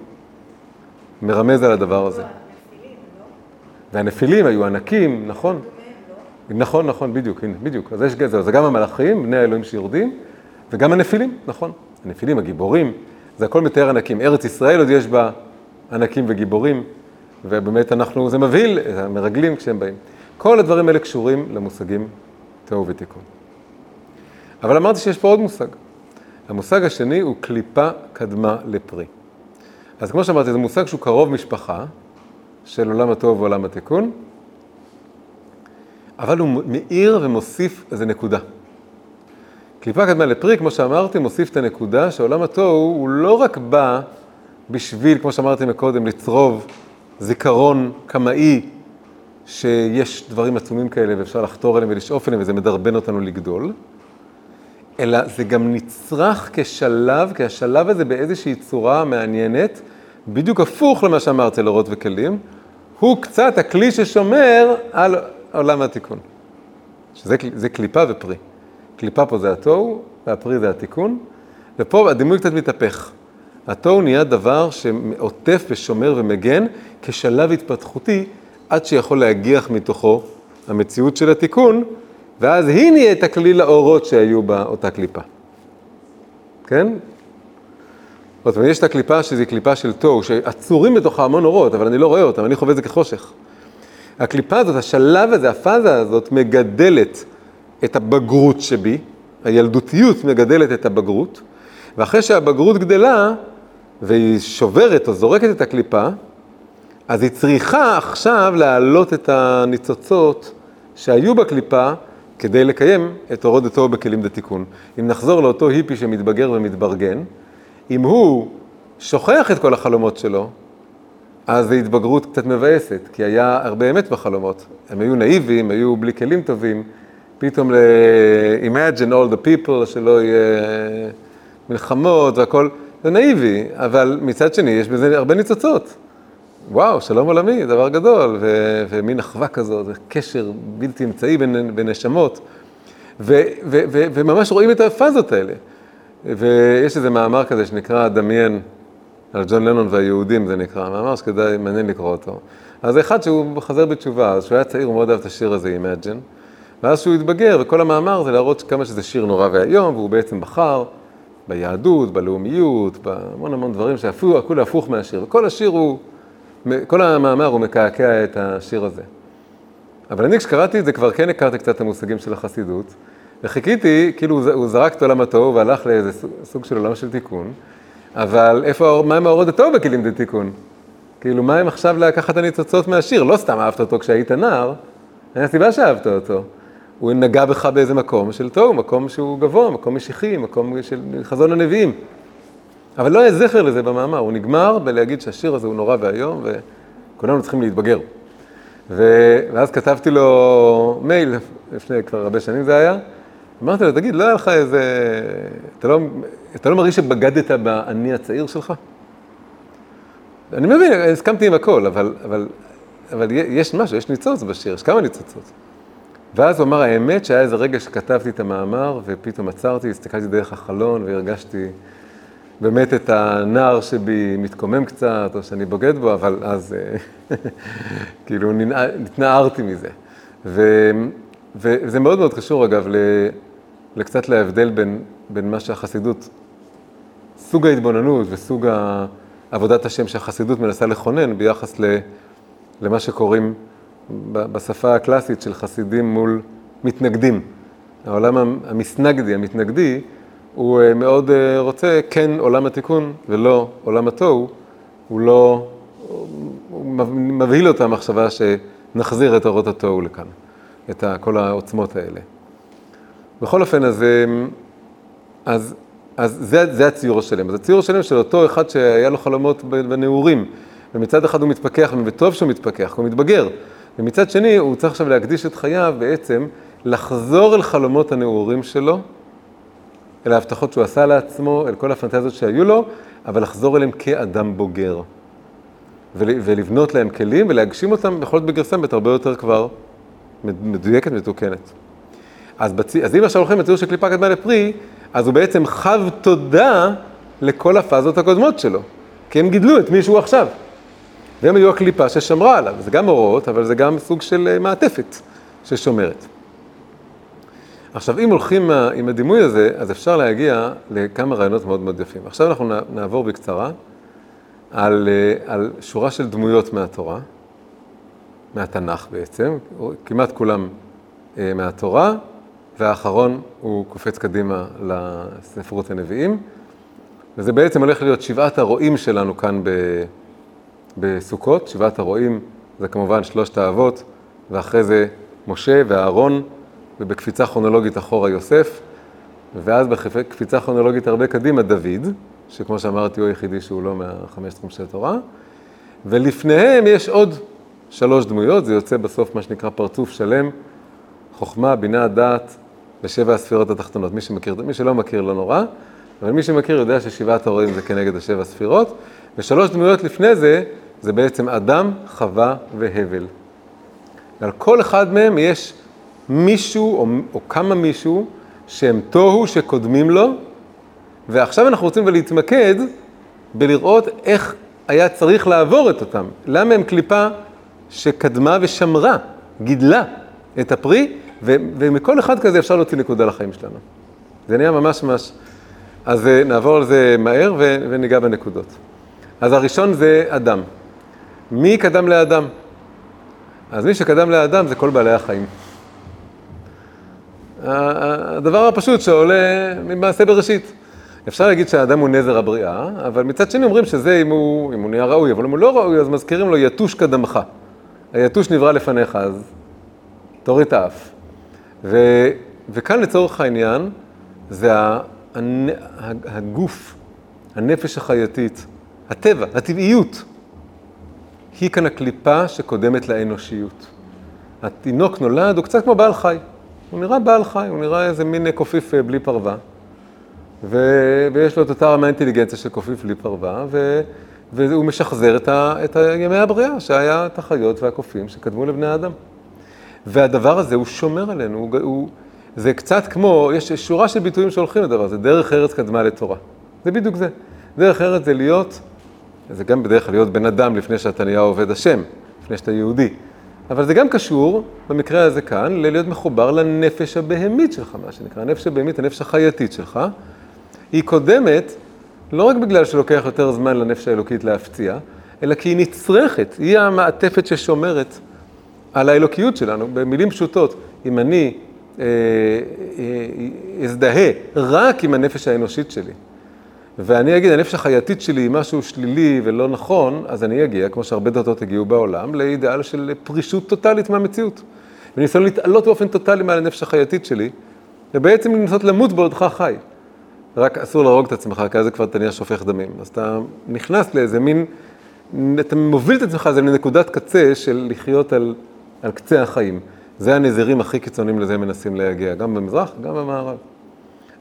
מרמז על הדבר הזה. לא? והנפילים היו ענקים, נכון? נכון, נכון, בדיוק, הנה, בדיוק. אז יש גזר, זה גם המלאכים, בני האלוהים שיורדים, וגם הנפילים, נכון. הנפילים, הגיבורים, זה הכל מתאר ענקים. ארץ ישראל עוד יש בה ענקים וגיבורים, ובאמת אנחנו, זה מבהיל המרגלים כשהם באים. כל הדברים האלה קשורים למושגים תוהו ותיקון. אבל אמרתי שיש פה עוד מושג. המושג השני הוא קליפה קדמה לפרי. אז כמו שאמרתי, זה מושג שהוא קרוב משפחה של עולם הטוב ועולם התיקון, אבל הוא מאיר ומוסיף איזה נקודה. קליפה קדמה לפרי, כמו שאמרתי, מוסיף את הנקודה שעולם התוהו הוא לא רק בא בשביל, כמו שאמרתי מקודם, לצרוב זיכרון קמאי שיש דברים עצומים כאלה ואפשר לחתור אליהם ולשאוף אליהם וזה מדרבן אותנו לגדול, אלא זה גם נצרך כשלב, כי השלב הזה באיזושהי צורה מעניינת, בדיוק הפוך למה שאמרתי על אורות וכלים, הוא קצת הכלי ששומר על עולם התיקון. שזה זה קליפה ופרי. קליפה פה זה התוהו, והפרי זה התיקון, ופה הדימוי קצת מתהפך. התוהו נהיה דבר שעוטף ושומר ומגן כשלב התפתחותי, עד שיכול להגיח מתוכו המציאות של התיקון, ואז היא נהיית הכלי לאורות שהיו באותה קליפה. כן? זאת אומרת, יש את הקליפה שזו קליפה של תוהו, שעצורים בתוכה המון אורות, אבל אני לא רואה אותם, אני חווה את זה כחושך. הקליפה הזאת, השלב הזה, הפאזה הזאת, מגדלת את הבגרות שבי, הילדותיות מגדלת את הבגרות, ואחרי שהבגרות גדלה, והיא שוברת או זורקת את הקליפה, אז היא צריכה עכשיו להעלות את הניצוצות שהיו בקליפה כדי לקיים את הורדתו בכלים דתיקון. אם נחזור לאותו היפי שמתבגר ומתברגן, אם הוא שוכח את כל החלומות שלו, אז זו התבגרות קצת מבאסת, כי היה הרבה אמת בחלומות. הם היו נאיביים, היו בלי כלים טובים, פתאום ל-imagine all the people, שלא יהיה מלחמות והכל, זה נאיבי, אבל מצד שני יש בזה הרבה ניצוצות. וואו, שלום עולמי, דבר גדול, ו- ומין אחווה כזאת, קשר בלתי אמצעי בין, בין נשמות, ו- ו- ו- וממש רואים את הפאזות האלה. ויש איזה מאמר כזה שנקרא דמיין, על ג'ון לנון והיהודים זה נקרא, מאמר שכדאי, מעניין לקרוא אותו. אז אחד שהוא חזר בתשובה, אז כשהוא היה צעיר הוא מאוד אהב את השיר הזה, Imagine, ואז שהוא התבגר, וכל המאמר זה להראות כמה שזה שיר נורא ואיום, והוא בעצם בחר ביהדות, בלאומיות, בהמון המון דברים שאפילו הכול הפוך מהשיר, וכל השיר הוא, כל המאמר הוא מקעקע את השיר הזה. אבל אני כשקראתי את זה כבר כן הכרתי קצת את המושגים של החסידות, וחיכיתי, כאילו הוא זרק את עולם התוהו והלך לאיזה סוג של עולם של תיקון, אבל איפה, מה עם האורות הטוב בכלים דתיקון? כאילו, מה עם עכשיו לקחת הניצוצות מהשיר? לא סתם אהבת אותו כשהיית נער, אין סיבה שאהבת אותו. הוא נגע בך באיזה מקום של תוהו, מקום שהוא גבוה, מקום משיחי, מקום של חזון הנביאים. אבל לא היה זכר לזה במאמר, הוא נגמר בלהגיד שהשיר הזה הוא נורא ואיום, וכולנו צריכים להתבגר. ו... ואז כתבתי לו מייל, לפני כבר הרבה שנים זה היה, אמרתי לו, תגיד, לא היה לך איזה... אתה לא, אתה לא מרגיש שבגדת באני הצעיר שלך? אני מבין, הסכמתי עם הכל, אבל, אבל, אבל יש משהו, יש ניצוץ בשיר, יש כמה ניצוצות. ואז הוא אמר, האמת שהיה איזה רגע שכתבתי את המאמר, ופתאום עצרתי, הסתכלתי דרך החלון, והרגשתי באמת את הנער שבי מתקומם קצת, או שאני בוגד בו, אבל אז כאילו נתנערתי מזה. ו, וזה מאוד מאוד קשור, אגב, לקצת להבדל בין, בין מה שהחסידות, סוג ההתבוננות וסוג עבודת השם שהחסידות מנסה לכונן ביחס למה שקוראים בשפה הקלאסית של חסידים מול מתנגדים. העולם המסנגדי, המתנגדי, הוא מאוד רוצה כן עולם התיקון ולא עולם התוהו, הוא לא, הוא מבהיל אותה המחשבה שנחזיר את אורות התוהו לכאן, את כל העוצמות האלה. בכל אופן, אז, אז, אז זה, זה הציור השלם. אז הציור השלם של אותו אחד שהיה לו חלומות בנעורים, ומצד אחד הוא מתפכח, וטוב שהוא מתפכח, הוא מתבגר, ומצד שני הוא צריך עכשיו להקדיש את חייו בעצם לחזור אל חלומות הנעורים שלו, אל ההבטחות שהוא עשה לעצמו, אל כל הפנטזיות שהיו לו, אבל לחזור אליהם כאדם בוגר. ול, ולבנות להם כלים ולהגשים אותם, יכול להיות בגרסה באמת הרבה יותר כבר מדויקת, מתוקנת. אז, בצ... אז אם עכשיו הולכים לציור של קליפה קדמה לפרי, אז הוא בעצם חב תודה לכל הפאזות הקודמות שלו, כי הם גידלו את מי שהוא עכשיו. והם היו הקליפה ששמרה עליו, זה גם אורות, אבל זה גם סוג של אה, מעטפת ששומרת. עכשיו, אם הולכים עם הדימוי הזה, אז אפשר להגיע לכמה רעיונות מאוד מאוד יפים. עכשיו אנחנו נעבור בקצרה על, אה, על שורה של דמויות מהתורה, מהתנ"ך בעצם, כמעט כולם אה, מהתורה, והאחרון הוא קופץ קדימה לספרות הנביאים, וזה בעצם הולך להיות שבעת הרועים שלנו כאן בסוכות, שבעת הרועים זה כמובן שלושת האבות, ואחרי זה משה ואהרון, ובקפיצה כרונולוגית אחורה יוסף, ואז בקפיצה כרונולוגית הרבה קדימה דוד, שכמו שאמרתי הוא היחידי שהוא לא מהחמש תחום התורה, ולפניהם יש עוד שלוש דמויות, זה יוצא בסוף מה שנקרא פרצוף שלם, חוכמה, בינה, דעת ושבע הספירות התחתונות. מי שמכיר, מי שלא מכיר לא נורא, אבל מי שמכיר יודע ששבעת הרועים זה כנגד השבע ספירות, ושלוש דמויות לפני זה, זה בעצם אדם, חווה והבל. ועל כל אחד מהם יש מישהו או, או כמה מישהו שהם תוהו שקודמים לו, ועכשיו אנחנו רוצים להתמקד בלראות איך היה צריך לעבור את אותם. למה הם קליפה שקדמה ושמרה, גידלה את הפרי, ו- ומכל אחד כזה אפשר להוציא נקודה לחיים שלנו. זה נהיה ממש ממש... אז אה, נעבור על זה מהר ו- וניגע בנקודות. אז הראשון זה אדם. מי קדם לאדם? אז מי שקדם לאדם זה כל בעלי החיים. הדבר הפשוט שעולה ממעשה בראשית. אפשר להגיד שהאדם הוא נזר הבריאה, אבל מצד שני אומרים שזה אם הוא, אם הוא נהיה ראוי, אבל אם הוא לא ראוי, אז מזכירים לו יתוש קדמך. היתוש נברא לפניך, אז תוריד את האף. ו, וכאן לצורך העניין, זה הגוף, הנפש החייתית, הטבע, הטבעיות. היא כאן הקליפה שקודמת לאנושיות. התינוק נולד, הוא קצת כמו בעל חי. הוא נראה בעל חי, הוא נראה איזה מין קופיף אה, בלי פרווה. ו... ויש לו את אותה רמה אינטליגנציה של קופיף בלי פרווה, ו... והוא משחזר את, ה... את ימי הבריאה, שהיה את החיות והקופים שקדמו לבני האדם. והדבר הזה, הוא שומר עלינו, הוא... הוא... זה קצת כמו, יש שורה של ביטויים שהולכים לדבר הזה, דרך ארץ קדמה לתורה. זה בדיוק זה. דרך ארץ זה להיות, זה גם בדרך כלל להיות בן אדם לפני שאתה נהיה עובד השם, לפני שאתה יהודי. אבל זה גם קשור, במקרה הזה כאן, ללהיות מחובר לנפש הבהמית שלך, מה שנקרא. הנפש הבהמית, הנפש החייתית שלך, היא קודמת לא רק בגלל שלוקח יותר זמן לנפש האלוקית להפציע, אלא כי היא נצרכת, היא המעטפת ששומרת על האלוקיות שלנו. במילים פשוטות, אם אני אה, אה, אזדהה רק עם הנפש האנושית שלי, ואני אגיד, הנפש החייתית שלי היא משהו שלילי ולא נכון, אז אני אגיע, כמו שהרבה דתות הגיעו בעולם, לאידאל של פרישות טוטאלית מהמציאות. וניסיון להתעלות באופן טוטאלי מעל הנפש החייתית שלי, ובעצם לנסות למות בעודך חי. רק אסור להרוג את עצמך, כי אז זה כבר אתה נהיה שופך דמים. אז אתה נכנס לאיזה מין, אתה מוביל את עצמך לאיזה נקודת קצה של לחיות על, על קצה החיים. זה הנזירים הכי קיצוניים לזה מנסים להגיע, גם במזרח, גם במערב.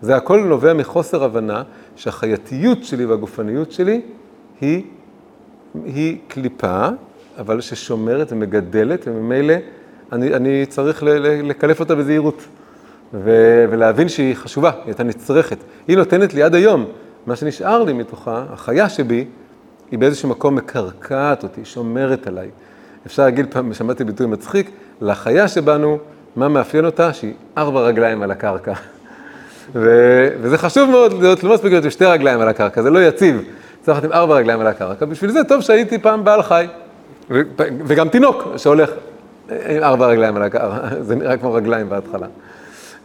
זה הכל נובע מחוסר הבנה שהחייתיות שלי והגופניות שלי היא, היא קליפה, אבל ששומרת ומגדלת, וממילא אני, אני צריך לקלף אותה בזהירות. ו- ולהבין שהיא חשובה, היא הייתה נצרכת. היא נותנת לי עד היום, מה שנשאר לי מתוכה, החיה שבי, היא באיזשהו מקום מקרקעת אותי, שומרת עליי. אפשר להגיד פעם, שמעתי ביטוי מצחיק, לחיה שבנו, מה מאפיין אותה? שהיא ארבע רגליים על הקרקע. ו- וזה חשוב מאוד להיות לא מספיק להיות עם שתי רגליים על הקרקע, זה לא יציב. צריך להיות עם ארבע רגליים על הקרקע, בשביל זה טוב שהייתי פעם בעל חי. ו- וגם תינוק שהולך עם ארבע רגליים על הקרקע, זה נראה כמו רגליים בהתחלה.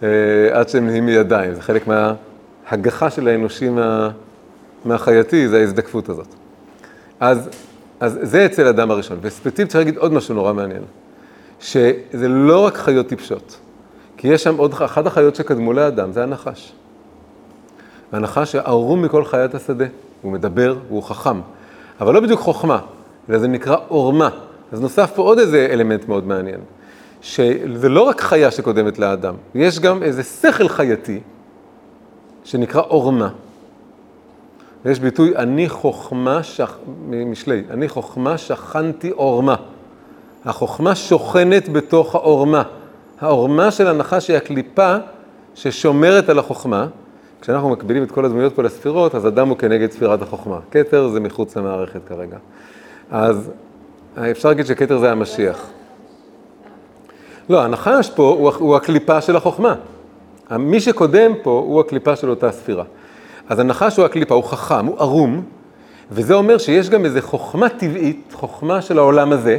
אה, עד שהם נהיים מידיים, זה חלק מההגחה של האנושי מה, מהחייתי, זה ההזדקפות הזאת. אז, אז זה אצל האדם הראשון, וספציפית צריך להגיד עוד משהו נורא מעניין, שזה לא רק חיות טיפשות. כי יש שם עוד, אחת החיות שקדמו לאדם, זה הנחש. הנחש ערום מכל חיית השדה, הוא מדבר והוא חכם, אבל לא בדיוק חוכמה, אלא זה נקרא עורמה. אז נוסף פה עוד איזה אלמנט מאוד מעניין, שזה לא רק חיה שקודמת לאדם, יש גם איזה שכל חייתי שנקרא עורמה. יש ביטוי, אני חוכמה, שכ... משלי, אני חוכמה שכנתי עורמה. החוכמה שוכנת בתוך העורמה. העורמה של הנחש היא הקליפה ששומרת על החוכמה. כשאנחנו מקבילים את כל הדמויות פה לספירות, אז אדם הוא כנגד ספירת החוכמה. כתר זה מחוץ למערכת כרגע. אז אפשר להגיד שכתר זה המשיח. לא, הנחש פה הוא, הוא הקליפה של החוכמה. מי שקודם פה הוא הקליפה של אותה ספירה. אז הנחש הוא הקליפה, הוא חכם, הוא ערום, וזה אומר שיש גם איזו חוכמה טבעית, חוכמה של העולם הזה,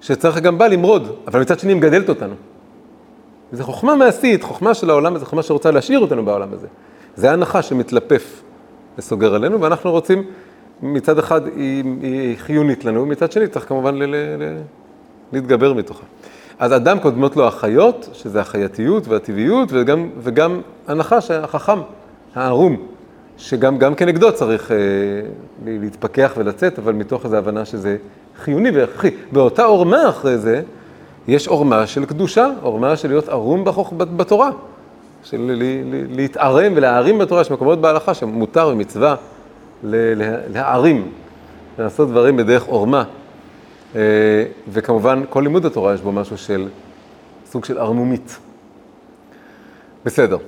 שצריך גם בה למרוד, אבל מצד שני היא מגדלת אותנו. זו חוכמה מעשית, חוכמה של העולם הזה, חוכמה שרוצה להשאיר אותנו בעולם הזה. זה הנחש שמתלפף וסוגר עלינו, ואנחנו רוצים, מצד אחד היא, היא חיונית לנו, מצד שני צריך כמובן ל, ל, ל, להתגבר מתוכה. אז אדם קודמות לו החיות, שזה החייתיות והטבעיות, וגם, וגם הנחש, החכם, הערום, שגם גם כנגדו צריך אה, להתפכח ולצאת, אבל מתוך איזו הבנה שזה חיוני והכרחי. באותה עורמה אחרי זה, יש עורמה של קדושה, עורמה של להיות ערום בתורה, של להתערם ולהערים בתורה, יש מקומות בהלכה שמותר במצווה להערים, לעשות דברים בדרך עורמה. אה, וכמובן, כל לימוד התורה יש בו משהו של סוג של ערמומית. בסדר.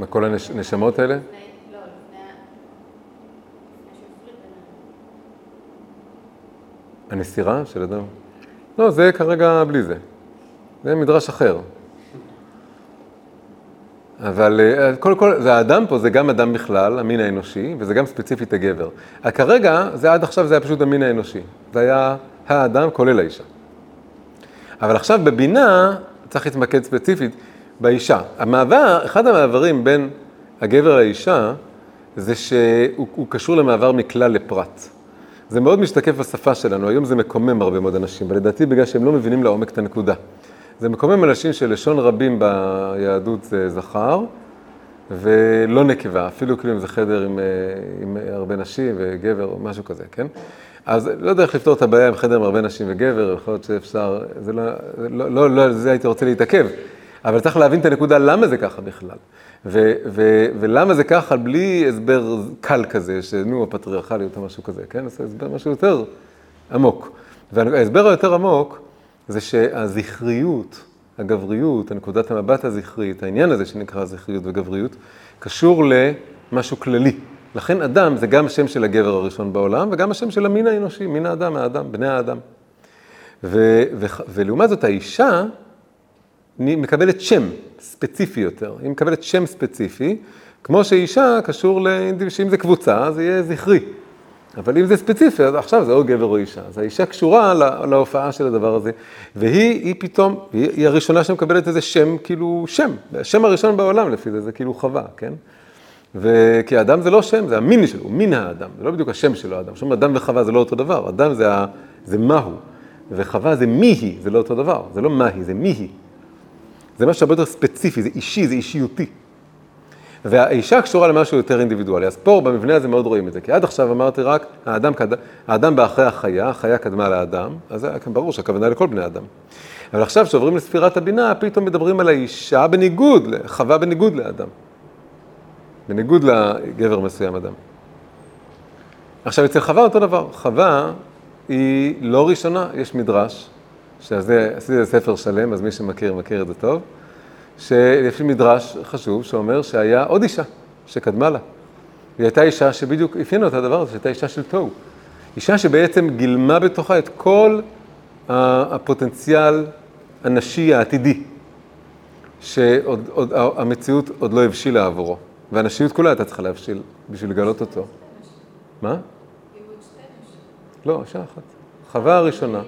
מה, כל הנשמות האלה? הנסירה של אדם? לא, זה כרגע בלי זה. זה מדרש אחר. אבל קודם כל, כל, האדם פה זה גם אדם בכלל, המין האנושי, וזה גם ספציפית הגבר. כרגע, זה עד עכשיו זה היה פשוט המין האנושי. זה היה האדם כולל האישה. אבל עכשיו בבינה צריך להתמקד ספציפית באישה. המעבר, אחד המעברים בין הגבר לאישה, זה שהוא קשור למעבר מכלל לפרט. זה מאוד משתקף בשפה שלנו, היום זה מקומם הרבה מאוד אנשים, ולדעתי בגלל שהם לא מבינים לעומק את הנקודה. זה מקומם אנשים שלשון רבים ביהדות זה זכר, ולא נקבה, אפילו כאילו אם זה חדר עם, אה, עם הרבה נשים וגבר או משהו כזה, כן? אז לא יודע איך לפתור את הבעיה עם חדר עם הרבה נשים וגבר, יכול להיות שאפשר, זה לא, לא, לא, לא זה הייתי רוצה להתעכב, אבל צריך להבין את הנקודה למה זה ככה בכלל. ו- ו- ולמה זה ככה בלי הסבר קל כזה, שנו, הפטריארכליות או משהו כזה, כן? זה הסבר משהו יותר עמוק. וההסבר היותר עמוק זה שהזכריות, הגבריות, הנקודת המבט הזכרית, העניין הזה שנקרא זכריות וגבריות, קשור למשהו כללי. לכן אדם זה גם השם של הגבר הראשון בעולם, וגם השם של המין האנושי, מין האדם, האדם, בני האדם. ו- ו- ולעומת זאת האישה, מקבלת שם ספציפי יותר. היא מקבלת שם ספציפי, כמו שאישה קשור, לאינדיב... שאם זה קבוצה, זה יהיה זכרי. אבל אם זה ספציפי, אז עכשיו זה או גבר או אישה. אז האישה קשורה לה, להופעה של הדבר הזה, והיא היא פתאום, היא, הראשונה שמקבלת איזה שם, כאילו שם, השם הראשון בעולם לפי זה, זה כאילו חווה, כן? וכי האדם זה לא שם, זה המין שלו, מין האדם, זה לא בדיוק השם שלו, האדם. עכשיו אדם וחווה זה לא אותו דבר, אדם זה, ה, זה מהו, וחווה זה מי היא, זה לא אותו דבר, זה לא מה היא, זה מי היא. זה משהו הרבה יותר ספציפי, זה אישי, זה אישיותי. והאישה קשורה למשהו יותר אינדיבידואלי. אז פה במבנה הזה מאוד רואים את זה, כי עד עכשיו אמרתי רק, האדם, האדם בא אחרי החיה, החיה קדמה לאדם, אז זה ברור שהכוונה לכל בני אדם. אבל עכשיו כשעוברים לספירת הבינה, פתאום מדברים על האישה בניגוד, חווה בניגוד לאדם. בניגוד לגבר מסוים אדם. עכשיו אצל חווה אותו דבר, חווה היא לא ראשונה, יש מדרש שזה, עשיתי איזה ספר שלם, אז מי שמכיר, מכיר את זה טוב, שיש מדרש חשוב שאומר שהיה עוד אישה שקדמה לה. היא הייתה אישה שבדיוק אפיינו את הדבר הזה, שהייתה אישה של תוהו. אישה שבעצם גילמה בתוכה את כל הפוטנציאל הנשי העתידי, שהמציאות עוד לא הבשילה עבורו. והנשיות כולה הייתה צריכה להבשיל בשביל לגלות אותו. מה? לא, אישה אחת. חווה הראשונה.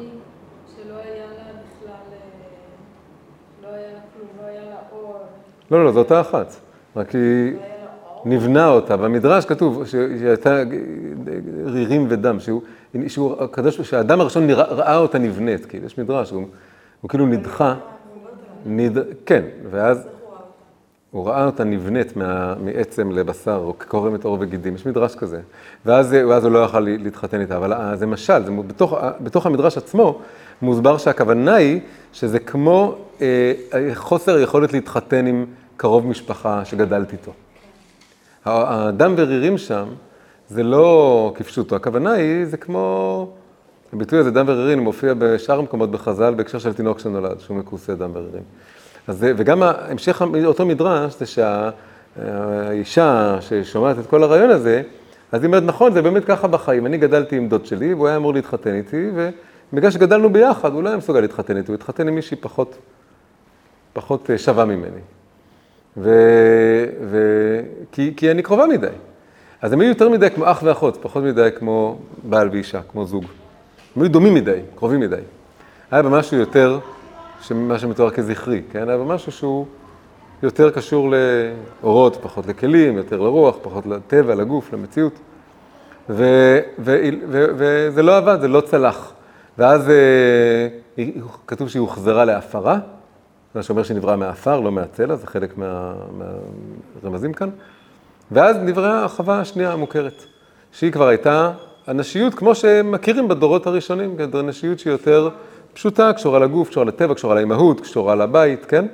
לא, לא, זו אותה אחת. רק היא נבנה אותה. במדרש כתוב שהיא הייתה רירים ודם, שהוא, שהוא הקדוש, שהאדם הראשון ראה אותה נבנית, כאילו, יש מדרש, הוא, הוא כאילו נדחה, נד... כן, ואז, הוא ראה אותה נבנית מה, מעצם לבשר, או כקורמת עור וגידים, יש מדרש כזה. ואז, ואז הוא לא יכל להתחתן איתה, אבל אה, זה משל, זה, בתוך, בתוך המדרש עצמו מוסבר שהכוונה היא שזה כמו אה, חוסר יכולת להתחתן עם קרוב משפחה שגדלת איתו. הדם ורירים שם זה לא כפשוטו, הכוונה היא, זה כמו, הביטוי הזה, דם ורירים, מופיע בשאר המקומות בחז"ל בהקשר של תינוק שנולד, שהוא מכוסה דם ורירים. אז, וגם המשך אותו מדרש זה שהאישה ששומעת את כל הרעיון הזה, אז היא אומרת, נכון, זה באמת ככה בחיים. אני גדלתי עם דוד שלי, והוא היה אמור להתחתן איתי, ובגלל שגדלנו ביחד, הוא לא היה מסוגל להתחתן איתי, הוא התחתן עם מישהי פחות, פחות אה, שווה ממני. ו... ו... כי, כי אני קרובה מדי. אז הם היו יותר מדי כמו אח ואחות, פחות מדי כמו בעל ואישה, כמו זוג. הם היו דומים מדי, קרובים מדי. היה במשהו יותר, מה שמתואר כזכרי, כן? היה במשהו שהוא יותר קשור לאורות, פחות לכלים, יותר לרוח, פחות לטבע, לגוף, למציאות. ו... ו... ו... וזה לא עבד, זה לא צלח. ואז אה, כתוב שהיא הוחזרה להפרה, מה שאומר שהיא נבראה מהעפר, לא מהצלע, זה חלק מה... מהרמזים כאן. ואז נבראה החווה השנייה המוכרת, שהיא כבר הייתה הנשיות כמו שמכירים בדורות הראשונים, כן, נשיות שהיא יותר פשוטה, קשורה לגוף, קשורה לטבע, קשורה לאימהות, קשורה לבית, כן?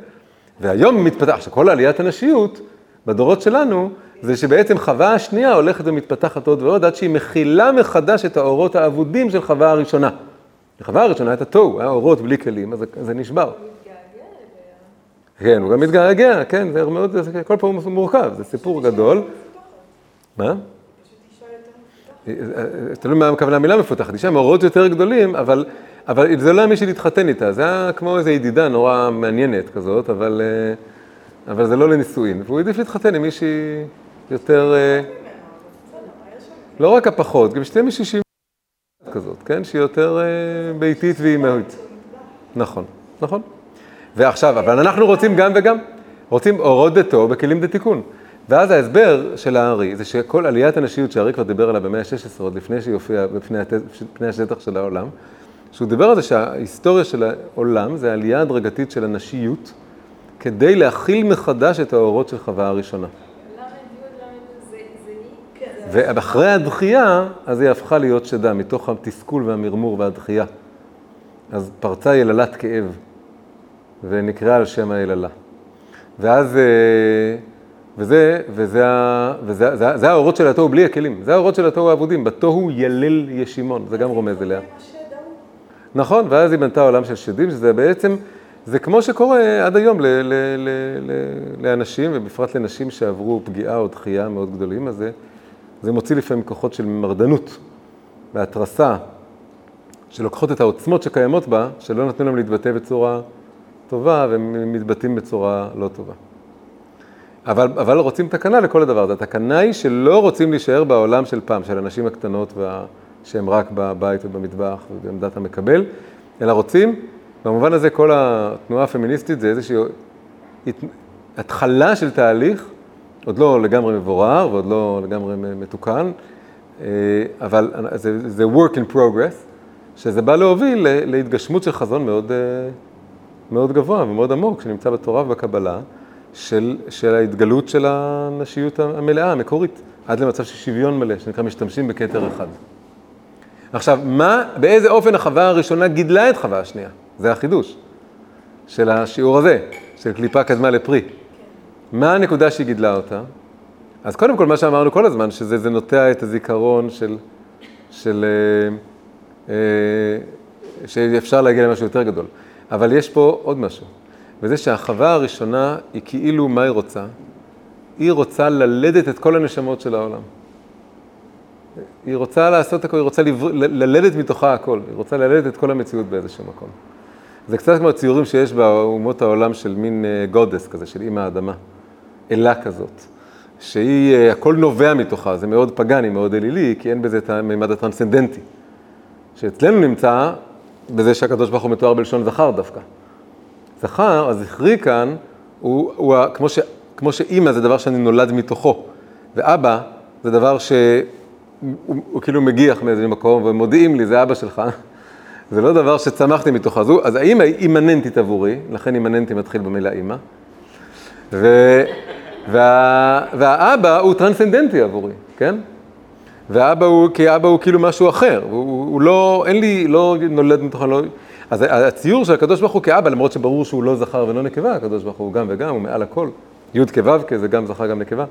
והיום מתפתח, כל עליית הנשיות בדורות שלנו, זה שבעצם חווה השנייה הולכת ומתפתחת עוד ועוד, עד שהיא מכילה מחדש את האורות האבודים של חווה הראשונה. החווה הראשונה הייתה תוהו, היה אורות בלי כלים, אז זה נשבר. כן, הוא גם מתגעגע, כן, זה מאוד, זה כל פעם מורכב, זה סיפור גדול. מה? תלוי מה הכוונה המילה מפותחת, אישה מאורות יותר גדולים, אבל, אבל זה לא היה מישהי להתחתן איתה, זה היה כמו איזו ידידה נורא מעניינת כזאת, אבל, אבל זה לא לנישואין, והוא העדיף להתחתן עם מישהי יותר, לא רק הפחות, גם שתהיה מישהי שהיא כזאת, כן, שהיא יותר ביתית ואימהית. נכון, נכון. ועכשיו, אבל אנחנו רוצים גם וגם, רוצים אורות דתו בכלים דתיקון. ואז ההסבר של הארי זה שכל עליית הנשיות שהארי כבר דיבר עליה במאה ה-16, עוד לפני שהיא הופיעה בפני השטח של העולם, שהוא דיבר על זה שההיסטוריה של העולם זה עלייה הדרגתית של הנשיות, כדי להכיל מחדש את האורות של חווה הראשונה. ואחרי הדחייה, אז היא הפכה להיות שדה, מתוך התסכול והמרמור והדחייה. אז פרצה יללת כאב. ונקרא על שם היללה. ואז, אה, וזה, וזה, וזה, זה, זה האורות של התוהו בלי הכלים, זה האורות של התוהו האבודים, בתוהו ילל ישימון, זה גם רומז אליה. נכון, ואז היא בנתה עולם של שדים, שזה בעצם, זה כמו שקורה עד היום ל, ל, ל, ל, לאנשים, ובפרט לנשים שעברו פגיעה או דחייה מאוד גדולים, אז זה, זה מוציא לפעמים כוחות של מרדנות והתרסה, שלוקחות את העוצמות שקיימות בה, שלא נתנו להם להתבטא בצורה טובה והם מתבטאים בצורה לא טובה. אבל, אבל רוצים תקנה לכל הדבר הזה. התקנה היא שלא רוצים להישאר בעולם של פעם, של הנשים הקטנות וה... שהן רק בבית ובמטבח ובעמדת המקבל, אלא רוצים, במובן הזה כל התנועה הפמיניסטית זה איזושהי התחלה של תהליך, עוד לא לגמרי מבורר ועוד לא לגמרי מתוקן, אה, אבל זה, זה work in progress, שזה בא להוביל להתגשמות של חזון מאוד... אה, מאוד גבוה ומאוד עמוק, שנמצא בתורה ובקבלה, של, של ההתגלות של הנשיות המלאה, המקורית, עד למצב של שוויון מלא, שנקרא משתמשים בכתר אחד. עכשיו, מה, באיזה אופן החווה הראשונה גידלה את חווה השנייה? זה החידוש של השיעור הזה, של קליפה קדמה לפרי. מה הנקודה שהיא גידלה אותה? אז קודם כל, מה שאמרנו כל הזמן, שזה נוטע את הזיכרון של, של, אה, אה, שאפשר להגיע למשהו יותר גדול. אבל יש פה עוד משהו, וזה שהחווה הראשונה היא כאילו מה היא רוצה? היא רוצה ללדת את כל הנשמות של העולם. היא רוצה לעשות הכל, היא רוצה ללדת מתוכה הכל, היא רוצה ללדת את כל המציאות באיזשהו מקום. זה קצת כמו הציורים שיש באומות העולם של מין גודס כזה, של אימא האדמה, אלה כזאת, שהיא, אה, הכל נובע מתוכה, זה מאוד פגאני, מאוד אלילי, כי אין בזה את הממד הטרנסצנדנטי. שאצלנו נמצא בזה שהקדוש ברוך הוא מתואר בלשון זכר דווקא. זכר, הזכרי כאן, הוא, הוא כמו, ש, כמו שאימא זה דבר שאני נולד מתוכו, ואבא זה דבר שהוא הוא כאילו מגיח מאיזה מקום ומודיעים לי, זה אבא שלך. זה לא דבר שצמחתי מתוכו. אז, אז האימא היא אימננטית עבורי, לכן אימננטי מתחיל במילה אימא. ו, וה, והאבא הוא טרנסצנדנטי עבורי, כן? והאבא הוא, כי האבא הוא כאילו משהו אחר, הוא, הוא לא, אין לי, לא נולד מתוכה, לא... אז הציור של הקדוש ברוך הוא כאבא, למרות שברור שהוא לא זכר ולא נקבה, הקדוש ברוך הוא גם וגם, הוא מעל הכל. י' כו' זה גם זכר גם נקבה.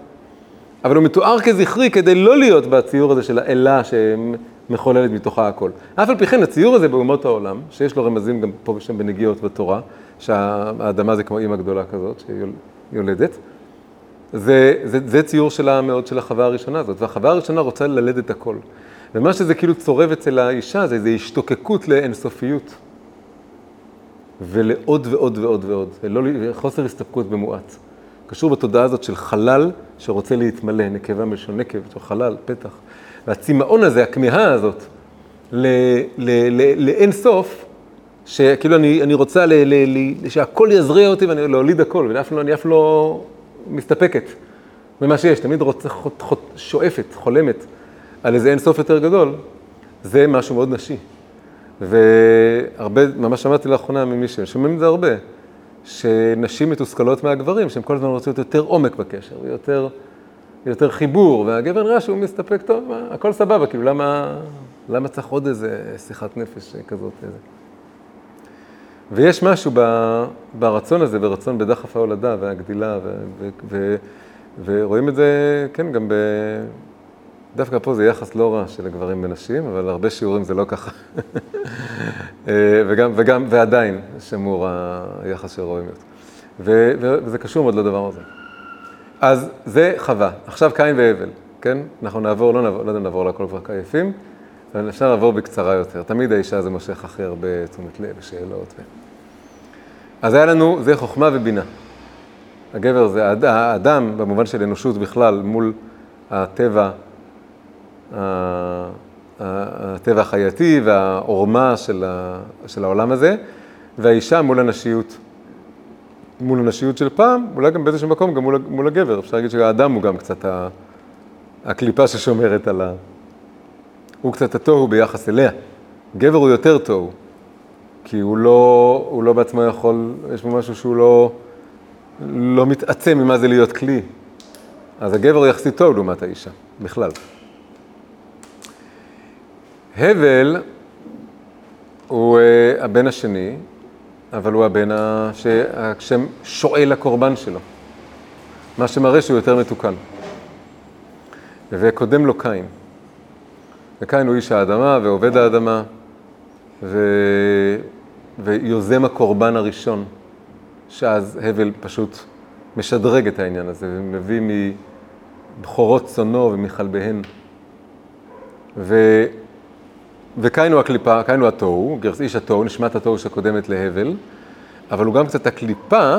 אבל הוא מתואר כזכרי כדי לא להיות בציור הזה של האלה שמחוללת מתוכה הכל. אף על פי כן, הציור הזה באומות העולם, שיש לו רמזים גם פה ושם בנגיעות בתורה, שהאדמה זה כמו אימא גדולה כזאת, שיולדת, זה, זה, זה ציור שלה מאוד של החווה הראשונה הזאת, והחווה הראשונה רוצה ללדת הכל. ומה שזה כאילו צורב אצל האישה זה, זה השתוקקות לאינסופיות. ולעוד ועוד ועוד ועוד, ולא הסתפקות במועט. קשור בתודעה הזאת של חלל שרוצה להתמלא, נקבה מלשון נקב, של חלל, פתח. והצמאון הזה, הכמיהה הזאת, לאין סוף, שכאילו אני, אני רוצה ל, ל, ל, שהכל יזריע אותי ואני להוליד הכל, ואני אף לא, אף לא מסתפקת במה שיש, תמיד רוצה, חוט, חוט, שואפת, חולמת על איזה אין סוף יותר גדול, זה משהו מאוד נשי. והרבה, ממש שמעתי לאחרונה ממישהו, שומעים את זה הרבה, שנשים מתוסכלות מהגברים, שהם כל הזמן רוצים יותר עומק בקשר, ויותר יותר חיבור, והגבר נראה שהוא מסתפק טוב, הכל סבבה, כאילו למה, למה צריך עוד איזה שיחת נפש כזאת? איזה. ויש משהו ב, ברצון הזה, ברצון בדחף ההולדה והגדילה, ו, ו, ו, ורואים את זה, כן, גם ב... דווקא פה זה יחס לא רע של הגברים ונשים, אבל הרבה שיעורים זה לא ככה. אה, וגם, וגם, ועדיין שמור היחס של ו, וזה קשור מאוד לדבר הזה. אז זה חווה. עכשיו קין והבל, כן? אנחנו נעבור, לא נעבור, לא יודע אם נעבור לכל כבר כעייפים, אבל אפשר לעבור בקצרה יותר. תמיד האישה זה מושך הכי הרבה תשומת לב ושאלות. ו... אז היה לנו, זה חוכמה ובינה. הגבר זה האדם, במובן של אנושות בכלל, מול הטבע הטבע החייתי והעורמה של, ה, של העולם הזה, והאישה מול הנשיות. מול הנשיות של פעם, אולי גם באיזשהו מקום, גם מול, מול הגבר. אפשר להגיד שהאדם הוא גם קצת ה, הקליפה ששומרת על ה... הוא קצת התוהו ביחס אליה. גבר הוא יותר תוהו, כי הוא לא, הוא לא בעצמו יכול, יש בו משהו שהוא לא, לא מתעצם ממה זה להיות כלי. אז הגבר יחסית טוב לעומת האישה, בכלל. הבל הוא uh, הבן השני, אבל הוא הבן שהשם שואל לקורבן שלו, מה שמראה שהוא יותר מתוקן. וקודם לו קין. וקין הוא איש האדמה ועובד האדמה, ו... ויוזם הקורבן הראשון, שאז הבל פשוט משדרג את העניין הזה ומביא מבכורות צונו ומכלביהן. ו... וקין הוא הקליפה, קין הוא התוהו, איש התוהו, נשמת התוהו שקודמת להבל, אבל הוא גם קצת הקליפה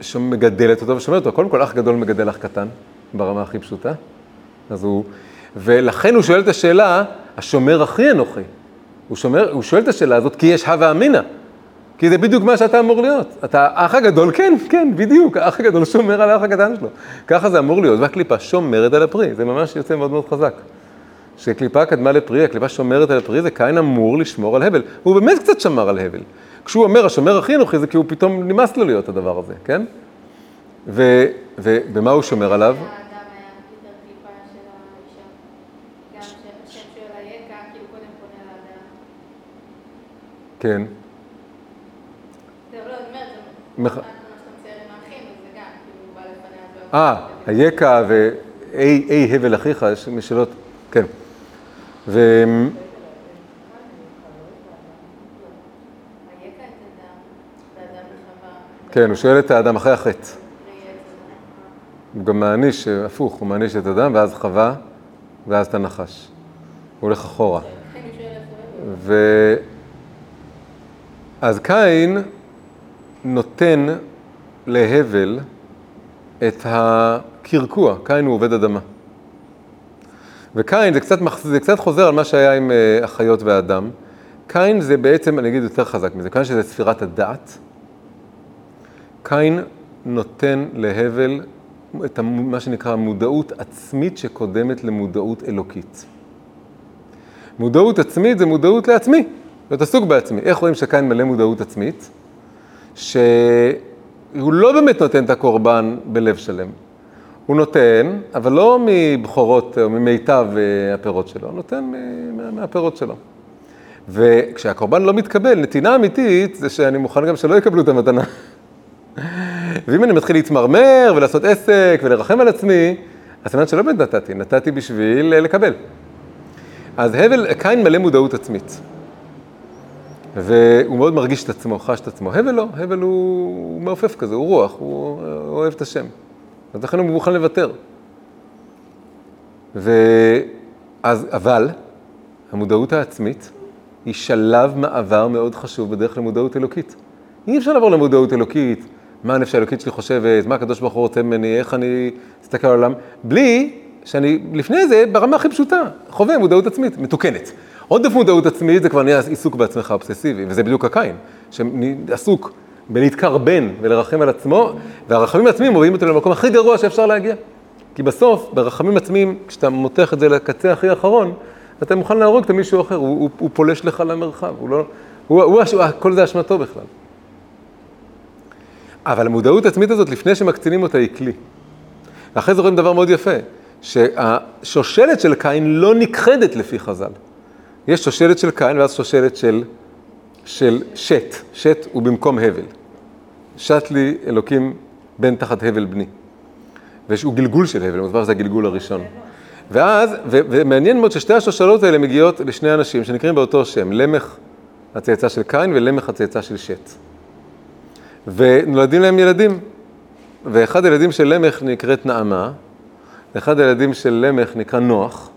שמגדלת אותו ושומרת אותו. קודם כל, אח גדול מגדל אח קטן, ברמה הכי פשוטה. אז הוא... ולכן הוא שואל את השאלה, השומר הכי אנוכי. הוא, שומר, הוא שואל את השאלה הזאת כי יש הווה אמינא. כי זה בדיוק מה שאתה אמור להיות. אתה האח הגדול, כן, כן, בדיוק, האח הגדול שומר על האח הקטן שלו. ככה זה אמור להיות, והקליפה שומרת על הפרי, זה ממש יוצא מאוד מאוד חזק. שקליפה קדמה לפרי, הקליפה שומרת על הפרי, זה קין אמור לשמור על הבל. הוא באמת קצת שמר על הבל. כשהוא אומר, השומר הכי אנוכי, זה כי הוא פתאום נמאס לו להיות הדבר הזה, כן? ובמה הוא שומר עליו? כן. אה, היקע ואי הבל אחיך, יש משאלות, כן. ו... כן, הוא שואל את האדם אחרי החטא. הוא גם מעניש, הפוך, הוא מעניש את האדם, ואז חווה, ואז את הנחש. הוא הולך אחורה. ו... אז קין נותן להבל את הקרקוע, קין הוא עובד אדמה. וקין, זה קצת, זה קצת חוזר על מה שהיה עם uh, החיות והאדם. קין זה בעצם, אני אגיד יותר חזק מזה, קין שזה ספירת הדעת. קין נותן להבל את מה שנקרא מודעות עצמית שקודמת למודעות אלוקית. מודעות עצמית זה מודעות לעצמי, להיות עסוק בעצמי. איך רואים שקין מלא מודעות עצמית? ש... הוא לא באמת נותן את הקורבן בלב שלם. הוא נותן, אבל לא מבכורות או ממיטב אה, הפירות שלו, הוא נותן מה- מהפירות שלו. וכשהקורבן לא מתקבל, נתינה אמיתית זה שאני מוכן גם שלא יקבלו את המתנה. ואם אני מתחיל להתמרמר ולעשות עסק ולרחם על עצמי, אז סימן שלא באמת נתתי, נתתי בשביל אה, לקבל. אז הבל, קין מלא מודעות עצמית. והוא מאוד מרגיש את עצמו, חש את עצמו. הבל לא, הבל הוא, מעופף כזה, הוא רוח, הוא, הוא אוהב את השם. אז לכן הוא מוכן לוותר. ואז, אבל, המודעות העצמית היא שלב מעבר מאוד חשוב בדרך למודעות אלוקית. אי אפשר לעבור למודעות אלוקית, מה הנפש האלוקית שלי חושבת, מה הקדוש ברוך הוא רוצה ממני, איך אני אסתכל על העולם, בלי שאני לפני זה, ברמה הכי פשוטה, חווה מודעות עצמית, מתוקנת. עודף מודעות עצמית זה כבר נהיה עיסוק בעצמך אובססיבי, וזה בדיוק הקין, שעסוק בלהתקרבן ולרחם על עצמו, והרחמים העצמיים מובילים אותו למקום הכי גרוע שאפשר להגיע. כי בסוף, ברחמים עצמיים, כשאתה מותח את זה לקצה הכי האחרון, אתה מוכן להרוג את מישהו אחר, הוא, הוא, הוא פולש לך למרחב, הוא לא, הוא, הוא, הוא, כל זה אשמתו בכלל. אבל המודעות העצמית הזאת, לפני שמקצינים אותה, היא כלי. ואחרי זה רואים דבר מאוד יפה, שהשושלת של קין לא נכחדת לפי חז"ל. יש שושלת של קין ואז שושלת של, של שת. שת הוא במקום הבל. שת לי אלוקים בן תחת הבל בני. והוא גלגול של הבל, זה הגלגול הראשון. ואז, ו- ומעניין מאוד ששתי השושלות האלה מגיעות לשני אנשים שנקראים באותו שם, למך הצאצא של קין ולמך הצאצא של שת. ונולדים להם ילדים. ואחד הילדים של למך נקראת נעמה, ואחד הילדים של למך נקרא נוח,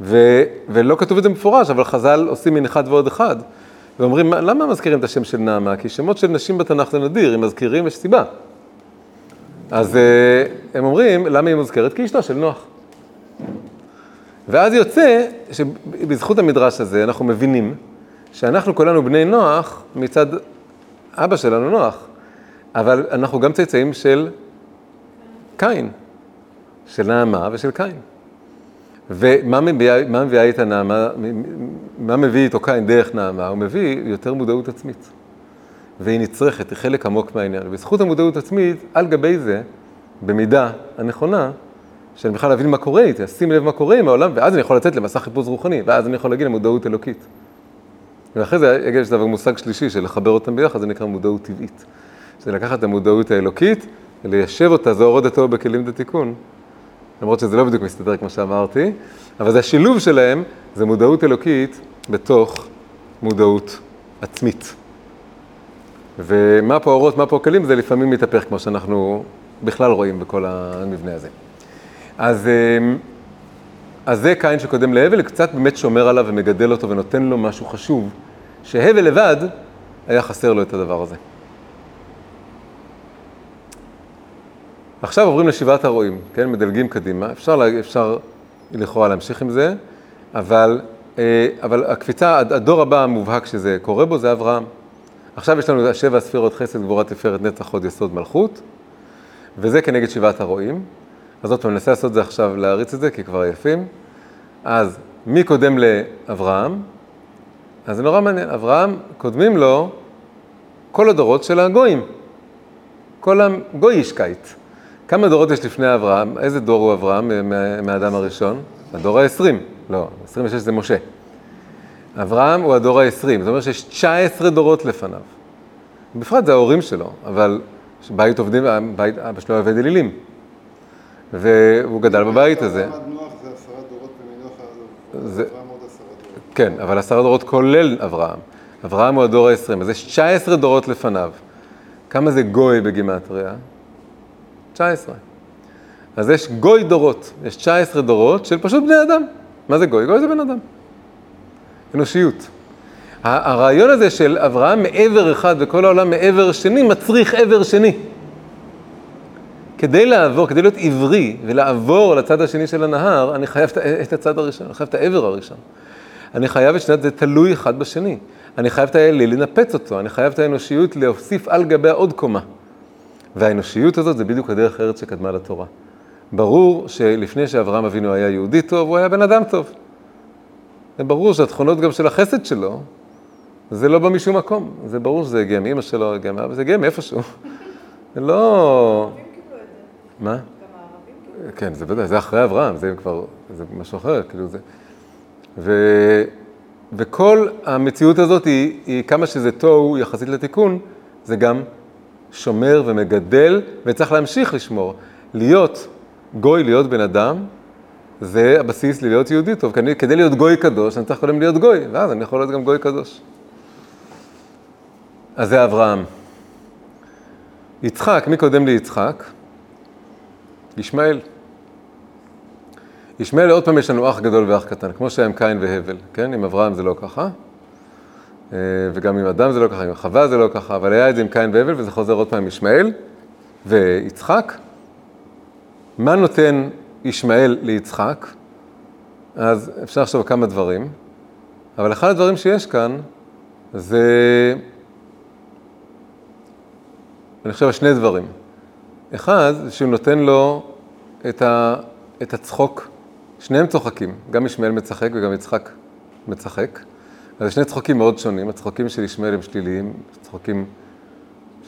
ו- ולא כתוב את זה במפורש, אבל חז"ל עושים מין אחד ועוד אחד, ואומרים, למה מזכירים את השם של נעמה? כי שמות של נשים בתנ"ך זה נדיר, אם מזכירים יש סיבה. אז uh, הם אומרים, למה היא מוזכרת? כי אשתו של נוח. ואז יוצא שבזכות המדרש הזה אנחנו מבינים שאנחנו כולנו בני נוח מצד אבא שלנו נוח, אבל אנחנו גם צאצאים של קין, של נעמה ושל קין. ומה מביאה, מה מביאה איתה נעמה, מה מביא איתו קין דרך נעמה? הוא מביא יותר מודעות עצמית. והיא נצרכת, היא חלק עמוק מהעניין. ובזכות המודעות עצמית, על גבי זה, במידה הנכונה, שאני בכלל אבין מה קורה איתי, אשים לב מה קורה עם העולם, ואז אני יכול לצאת למסע חיפוש רוחני, ואז אני יכול להגיע למודעות אלוקית. ואחרי זה יש דבר מושג שלישי של לחבר אותם ביחד, זה נקרא מודעות טבעית. זה לקחת את המודעות האלוקית, וליישב אותה, זה הורדת אותו בכלים דתיקון. למרות שזה לא בדיוק מסתדר כמו שאמרתי, אבל זה השילוב שלהם, זה מודעות אלוקית בתוך מודעות עצמית. ומה פה אורות, מה פה כלים, זה לפעמים מתהפך, כמו שאנחנו בכלל רואים בכל המבנה הזה. אז, אז זה קין שקודם להבל, קצת באמת שומר עליו ומגדל אותו ונותן לו משהו חשוב, שהבל לבד היה חסר לו את הדבר הזה. עכשיו עוברים לשבעת הרועים, כן? מדלגים קדימה. אפשר, אפשר לכאורה להמשיך עם זה, אבל, אבל הקפיצה, הדור הבא המובהק שזה קורה בו זה אברהם. עכשיו יש לנו שבע ספירות חסד, גבורה, תפארת, נצח, חוד, יסוד, מלכות, וזה כנגד שבעת הרועים. אז עוד פעם, ננסה לעשות את זה עכשיו, להריץ את זה, כי כבר יפים. אז מי קודם לאברהם? אז זה נורא מעניין, אברהם, קודמים לו כל הדורות של הגויים. כל הגוי אישקייט. כמה דורות יש לפני אברהם? איזה דור הוא אברהם מהאדם הראשון? הדור ה-20. לא, 26 זה משה. אברהם הוא הדור ה-20, זאת אומרת שיש 19 דורות לפניו. בפרט זה ההורים שלו, אבל בית עובדים, בית, אבא שלו עובד אלילים. והוא גדל בבית הזה. זה. כן, אבל עשרה דורות כולל אברהם. אברהם הוא הדור ה-20, אז יש 19 דורות לפניו. כמה זה גוי בגימטריה? 19. אז יש גוי דורות, יש 19 דורות של פשוט בני אדם. מה זה גוי? גוי זה בן אדם. אנושיות. הרעיון הזה של אברהם מעבר אחד וכל העולם מעבר שני, מצריך עבר שני. כדי לעבור, כדי להיות עברי ולעבור לצד השני של הנהר, אני חייב את- הצד הראשון, אני חייב את העבר הראשון. אני חייב את שני, זה תלוי אחד בשני. אני חייב את האלי לנפץ אותו, אני חייב את האנושיות להוסיף על גביה עוד קומה. והאנושיות הזאת זה בדיוק הדרך הארץ שקדמה לתורה. ברור שלפני שאברהם אבינו היה יהודי טוב, הוא היה בן אדם טוב. זה ברור שהתכונות גם של החסד שלו, זה לא בא משום מקום. זה ברור שזה הגיע מאמא שלו, הגיע מאבא, זה הגיע מאיפשהו. זה לא... מה? גם הערבים קיבלו. כן, זה בוודאי, זה אחרי אברהם, זה כבר, זה משהו אחר, כאילו זה. ו, וכל המציאות הזאת היא, היא כמה שזה תוהו יחסית לתיקון, זה גם שומר ומגדל, וצריך להמשיך לשמור. להיות גוי, להיות בן אדם, זה הבסיס ללהיות יהודי טוב. כדי, כדי להיות גוי קדוש, אני צריך קודם להיות גוי, ואז אני יכול להיות גם גוי קדוש. אז זה אברהם. יצחק, מי קודם ליצחק? ישמעאל. ישמעאל, עוד פעם יש לנו אח גדול ואח קטן, כמו שהיה עם קין והבל, כן? עם אברהם זה לא ככה, וגם עם אדם זה לא ככה, עם חווה זה לא ככה, אבל היה את זה עם קין והבל, וזה חוזר עוד פעם עם ישמעאל ויצחק. מה נותן ישמעאל ליצחק? אז אפשר לחשוב כמה דברים, אבל אחד הדברים שיש כאן זה, אני חושב על שני דברים. אחד, שהוא נותן לו את, ה, את הצחוק, שניהם צוחקים, גם ישמעאל מצחק וגם יצחק מצחק. אז שני צחוקים מאוד שונים, הצחוקים של ישמעאל הם שליליים, צחוקים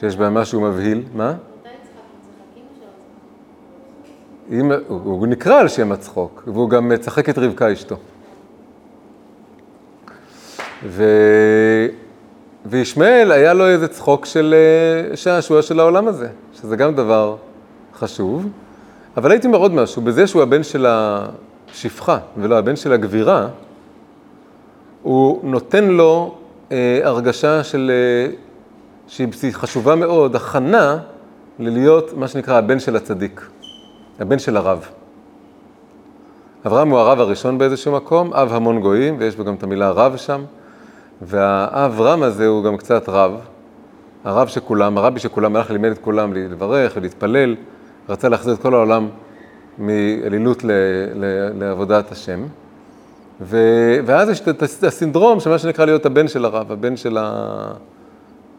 שיש בהם משהו מבהיל. מה? אם, הוא, הוא נקרא על שם הצחוק, והוא גם מצחק את רבקה אשתו. ו... וישמעאל היה לו איזה צחוק של אה, שעשוע של העולם הזה, שזה גם דבר חשוב. אבל הייתי אומר עוד משהו, בזה שהוא הבן של השפחה ולא הבן של הגבירה, הוא נותן לו אה, הרגשה של, אה, שהיא חשובה מאוד, הכנה ללהיות מה שנקרא הבן של הצדיק, הבן של הרב. אברהם הוא הרב הראשון באיזשהו מקום, אב המון גויים, ויש בו גם את המילה רב שם, והאב רם הזה הוא גם קצת רב, הרב שכולם, הרבי שכולם הלך לימד את כולם לברך ולהתפלל, רצה להחזיר את כל העולם מאלילות לעבודת השם. ו, ואז יש את הסינדרום של מה שנקרא להיות הבן של הרב, הבן של, ה,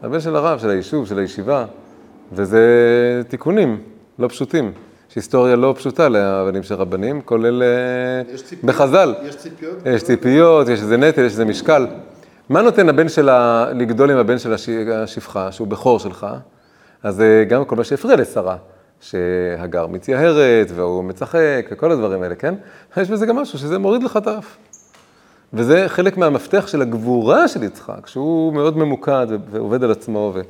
הבן של הרב, של היישוב, של הישיבה, וזה תיקונים לא פשוטים. יש היסטוריה לא פשוטה לבנים של רבנים, כולל אה, יש ציפיות? בחז"ל. יש ציפיות? יש ציפיות, יש איזה נטל, יש איזה משקל. מה נותן הבן של ה... לגדול עם הבן של הש- השפחה, שהוא בכור שלך? אז אה, גם כל מה שהפריע לשרה, שהגר מתייהרת, והוא מצחק, וכל הדברים האלה, כן? יש בזה גם משהו שזה מוריד לך את האף. וזה חלק מהמפתח של הגבורה של יצחק, שהוא מאוד ממוקד ועובד על עצמו, ו-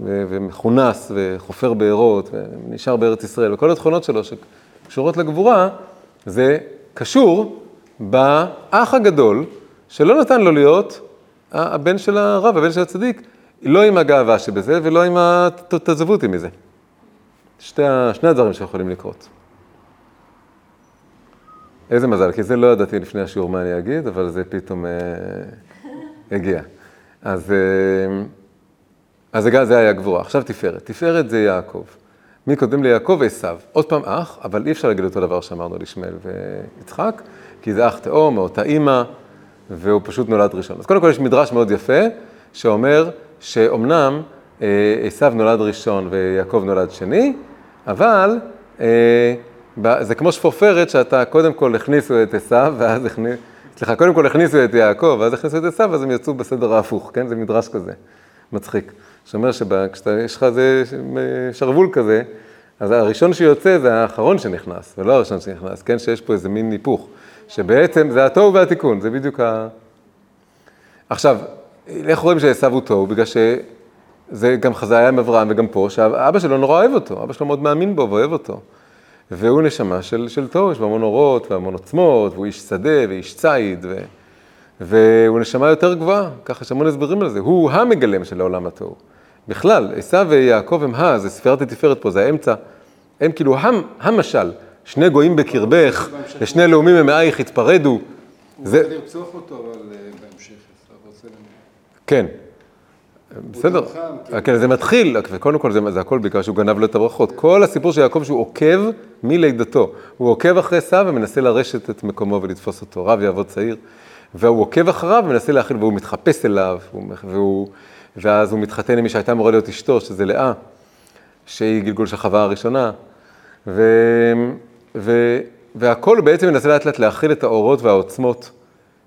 ו- ומכונס, וחופר בארות, ונשאר בארץ ישראל, וכל התכונות שלו שקשורות לגבורה, זה קשור באח הגדול, שלא נתן לו להיות הבן של הרב, הבן של הצדיק, לא עם הגאווה שבזה ולא עם התזבותי מזה. שתי, ה- שני הדברים שיכולים לקרות. איזה מזל, כי זה לא ידעתי לפני השיעור מה אני אגיד, אבל זה פתאום אה, הגיע. אז, אה, אז זה, היה גבורה. עכשיו תפארת. תפארת זה יעקב. מי קודם ליעקב? עשיו. עוד פעם אח, אבל אי אפשר להגיד אותו דבר שאמרנו על ויצחק, כי זה אח תאום, מאותה אימא, והוא פשוט נולד ראשון. אז קודם כל יש מדרש מאוד יפה, שאומר שאומנם אה, עשיו נולד ראשון ויעקב נולד שני, אבל אה, זה כמו שפופרת שאתה קודם כל הכניסו את עשיו, ואז הכניסו, סליחה, קודם כל הכניסו את יעקב, ואז הכניסו את עשיו, אז הם יצאו בסדר ההפוך, כן? זה מדרש כזה, מצחיק. שאומר שכשיש לך איזה שרוול כזה, אז הראשון שיוצא זה האחרון שנכנס, ולא הראשון שנכנס, כן? שיש פה איזה מין היפוך, שבעצם זה התוהו והתיקון, זה בדיוק ה... עכשיו, איך רואים שעשו הוא תוהו? בגלל שזה גם חזאיה עם אברהם וגם פה, שאבא שלו נורא אוהב אותו, אבא שלו מאוד מאמין בו ואוהב אותו. והוא נשמה של, של תוהו, יש בו המון אורות והמון עוצמות, והוא איש שדה ואיש ציד, ו... והוא נשמה יותר גבוהה, ככה יש המון הסברים על זה, הוא המגלם של העולם התוהו. בכלל, עשיו ויעקב הם ה, זה ספירת התפארת פה, זה האמצע, הם כאילו המ, המשל, שני גויים בקרבך, ושני לאומים ממאייך יתפרדו. הוא זה, רוצה לרצוח אותו, אבל אה, בהמשך, כן. בסדר, כן. כן, זה מתחיל, וקודם כל זה, זה הכל בגלל שהוא גנב לו את הברכות. כל הסיפור של יעקב שהוא עוקב מלידתו. הוא עוקב אחרי עשיו ומנסה לרשת את מקומו ולתפוס אותו, רב יעבוד צעיר. והוא עוקב אחריו ומנסה להכיל, והוא מתחפש אליו, והוא, והוא, ואז הוא מתחתן עם מי שהייתה אמורה להיות אשתו, שזה לאה, שהיא גלגול של חווה הראשונה. ו, ו, והכל בעצם מנסה לאט לאט להכיל את האורות והעוצמות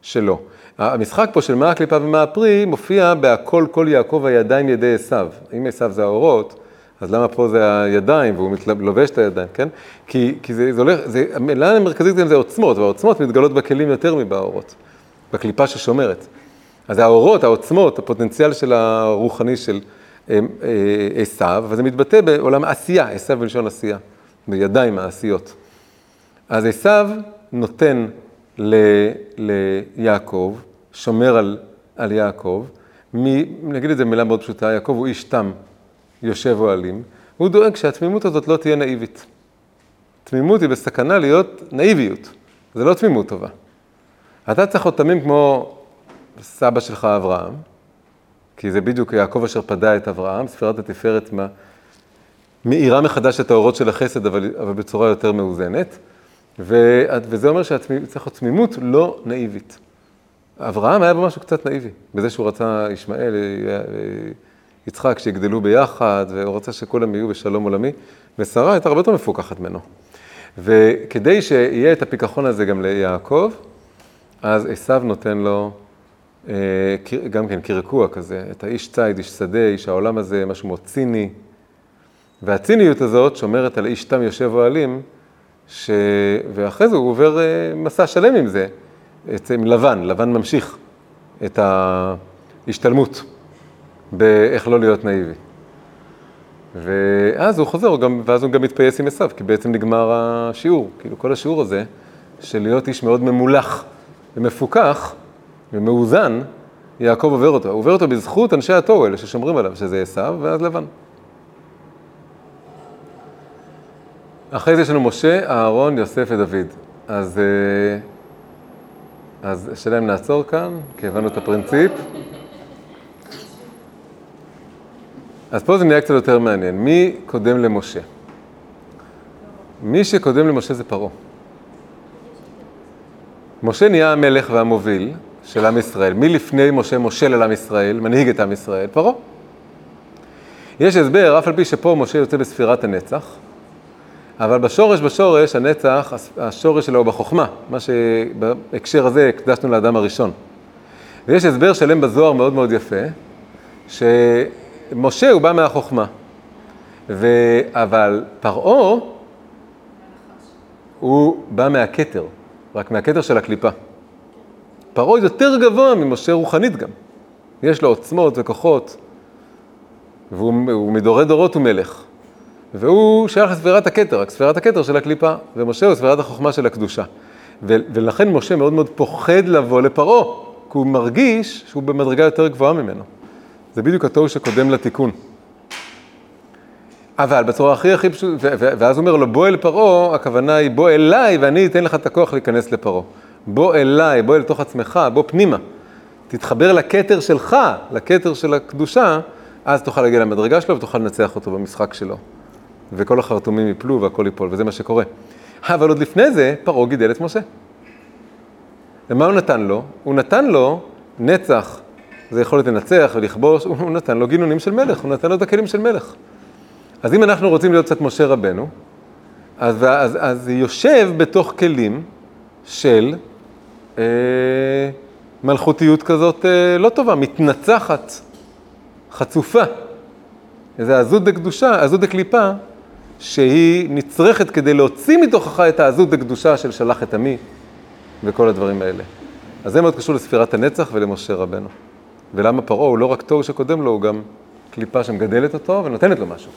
שלו. המשחק פה של מה הקליפה ומה הפרי מופיע בהכל כל יעקב הידיים ידי עשיו. אם עשיו זה האורות, אז למה פה זה הידיים והוא לובש את הידיים, כן? כי, כי זה, זה הולך, זה, המילה המרכזית גם זה עוצמות, והעוצמות מתגלות בכלים יותר מבאורות, בקליפה ששומרת. אז האורות, העוצמות, הפוטנציאל של הרוחני של אה, אה, עשיו, וזה מתבטא בעולם העשייה, עשיו בלשון עשייה, בידיים העשיות. אז עשיו נותן ל, ליעקב, שומר על, על יעקב, מ, נגיד את זה במילה מאוד פשוטה, יעקב הוא איש תם, יושב אוהלים, הוא דואג שהתמימות הזאת לא תהיה נאיבית. תמימות היא בסכנה להיות נאיביות, זה לא תמימות טובה. אתה צריך להיות תמים כמו סבא שלך אברהם, כי זה בדיוק יעקב אשר פדה את אברהם, ספירת התפארת מאירה מחדש את האורות של החסד, אבל, אבל בצורה יותר מאוזנת. וזה אומר שצריך להיות תמימות לא נאיבית. אברהם היה בו משהו קצת נאיבי, בזה שהוא רצה ישמעאל, אה, יצחק, שיגדלו ביחד, והוא רצה שכולם יהיו בשלום עולמי, ושרה הייתה הרבה יותר מפוקחת ממנו. וכדי שיהיה את הפיכחון הזה גם ליעקב, אז עשיו נותן לו אה, גם כן קרקוע כזה, את האיש ציד, איש שדה, איש העולם הזה, משהו מאוד ציני. והציניות הזאת שומרת על איש תם יושב אוהלים, ש... ואחרי זה הוא עובר אה, מסע שלם עם זה, עם לבן, לבן ממשיך את ההשתלמות באיך לא להיות נאיבי. ואז הוא חוזר, גם, ואז הוא גם מתפייס עם עשיו, כי בעצם נגמר השיעור. כאילו כל השיעור הזה, של להיות איש מאוד ממולח ומפוכח ומאוזן, יעקב עובר אותו. הוא עובר אותו בזכות אנשי התוהו האלה ששומרים עליו, שזה עשיו ואז לבן. אחרי זה יש לנו משה, אהרון, יוסף ודוד. אז, אה, אז השאלה אם נעצור כאן, כי הבנו את הפרינציפ. אז פה זה נהיה קצת יותר מעניין. מי קודם למשה? מי שקודם למשה זה פרעה. משה נהיה המלך והמוביל של עם ישראל. מי לפני משה מושל על עם ישראל, מנהיג את עם ישראל? פרעה. יש הסבר, אף על פי שפה משה יוצא בספירת הנצח, אבל בשורש, בשורש, הנצח, השורש שלו הוא בחוכמה, מה שבהקשר הזה הקדשנו לאדם הראשון. ויש הסבר שלם בזוהר מאוד מאוד יפה, שמשה הוא בא מהחוכמה, ו... אבל פרעה הוא בא מהכתר, רק מהכתר של הקליפה. פרעה יותר גבוה ממשה רוחנית גם. יש לו עוצמות וכוחות, והוא הוא מדורי דורות הוא מלך. והוא שייך לספירת הכתר, רק ספירת הכתר של הקליפה, ומשה הוא ספירת החוכמה של הקדושה. ו- ולכן משה מאוד מאוד פוחד לבוא לפרעה, כי הוא מרגיש שהוא במדרגה יותר גבוהה ממנו. זה בדיוק התוהו שקודם לתיקון. אבל בצורה הכי הכי פשוט, ו- ו- ואז הוא אומר לו, בוא אל פרעה, הכוונה היא בוא אליי ואני אתן לך את הכוח להיכנס לפרעה. בוא אליי, בוא אל תוך עצמך, בוא פנימה. תתחבר לכתר שלך, לכתר של הקדושה, אז תוכל להגיע למדרגה שלו ותוכל לנצח אותו במשחק שלו. וכל החרטומים יפלו והכל ייפול, וזה מה שקורה. אבל עוד לפני זה, פרעה גידל את משה. ומה הוא נתן לו? הוא נתן לו נצח, זה יכולת לנצח ולכבוש, הוא נתן לו גינונים של מלך, הוא נתן לו את הכלים של מלך. אז אם אנחנו רוצים להיות קצת משה רבנו, אז, אז, אז יושב בתוך כלים של אה, מלכותיות כזאת אה, לא טובה, מתנצחת, חצופה. איזה עזות דקדושה, עזות דקליפה, שהיא נצרכת כדי להוציא מתוכך את העזות דקדושה של שלח את עמי וכל הדברים האלה. אז זה מאוד קשור לספירת הנצח ולמשה רבנו. ולמה פרעה הוא לא רק תוהו שקודם לו, הוא גם קליפה שמגדלת אותו ונותנת לו משהו.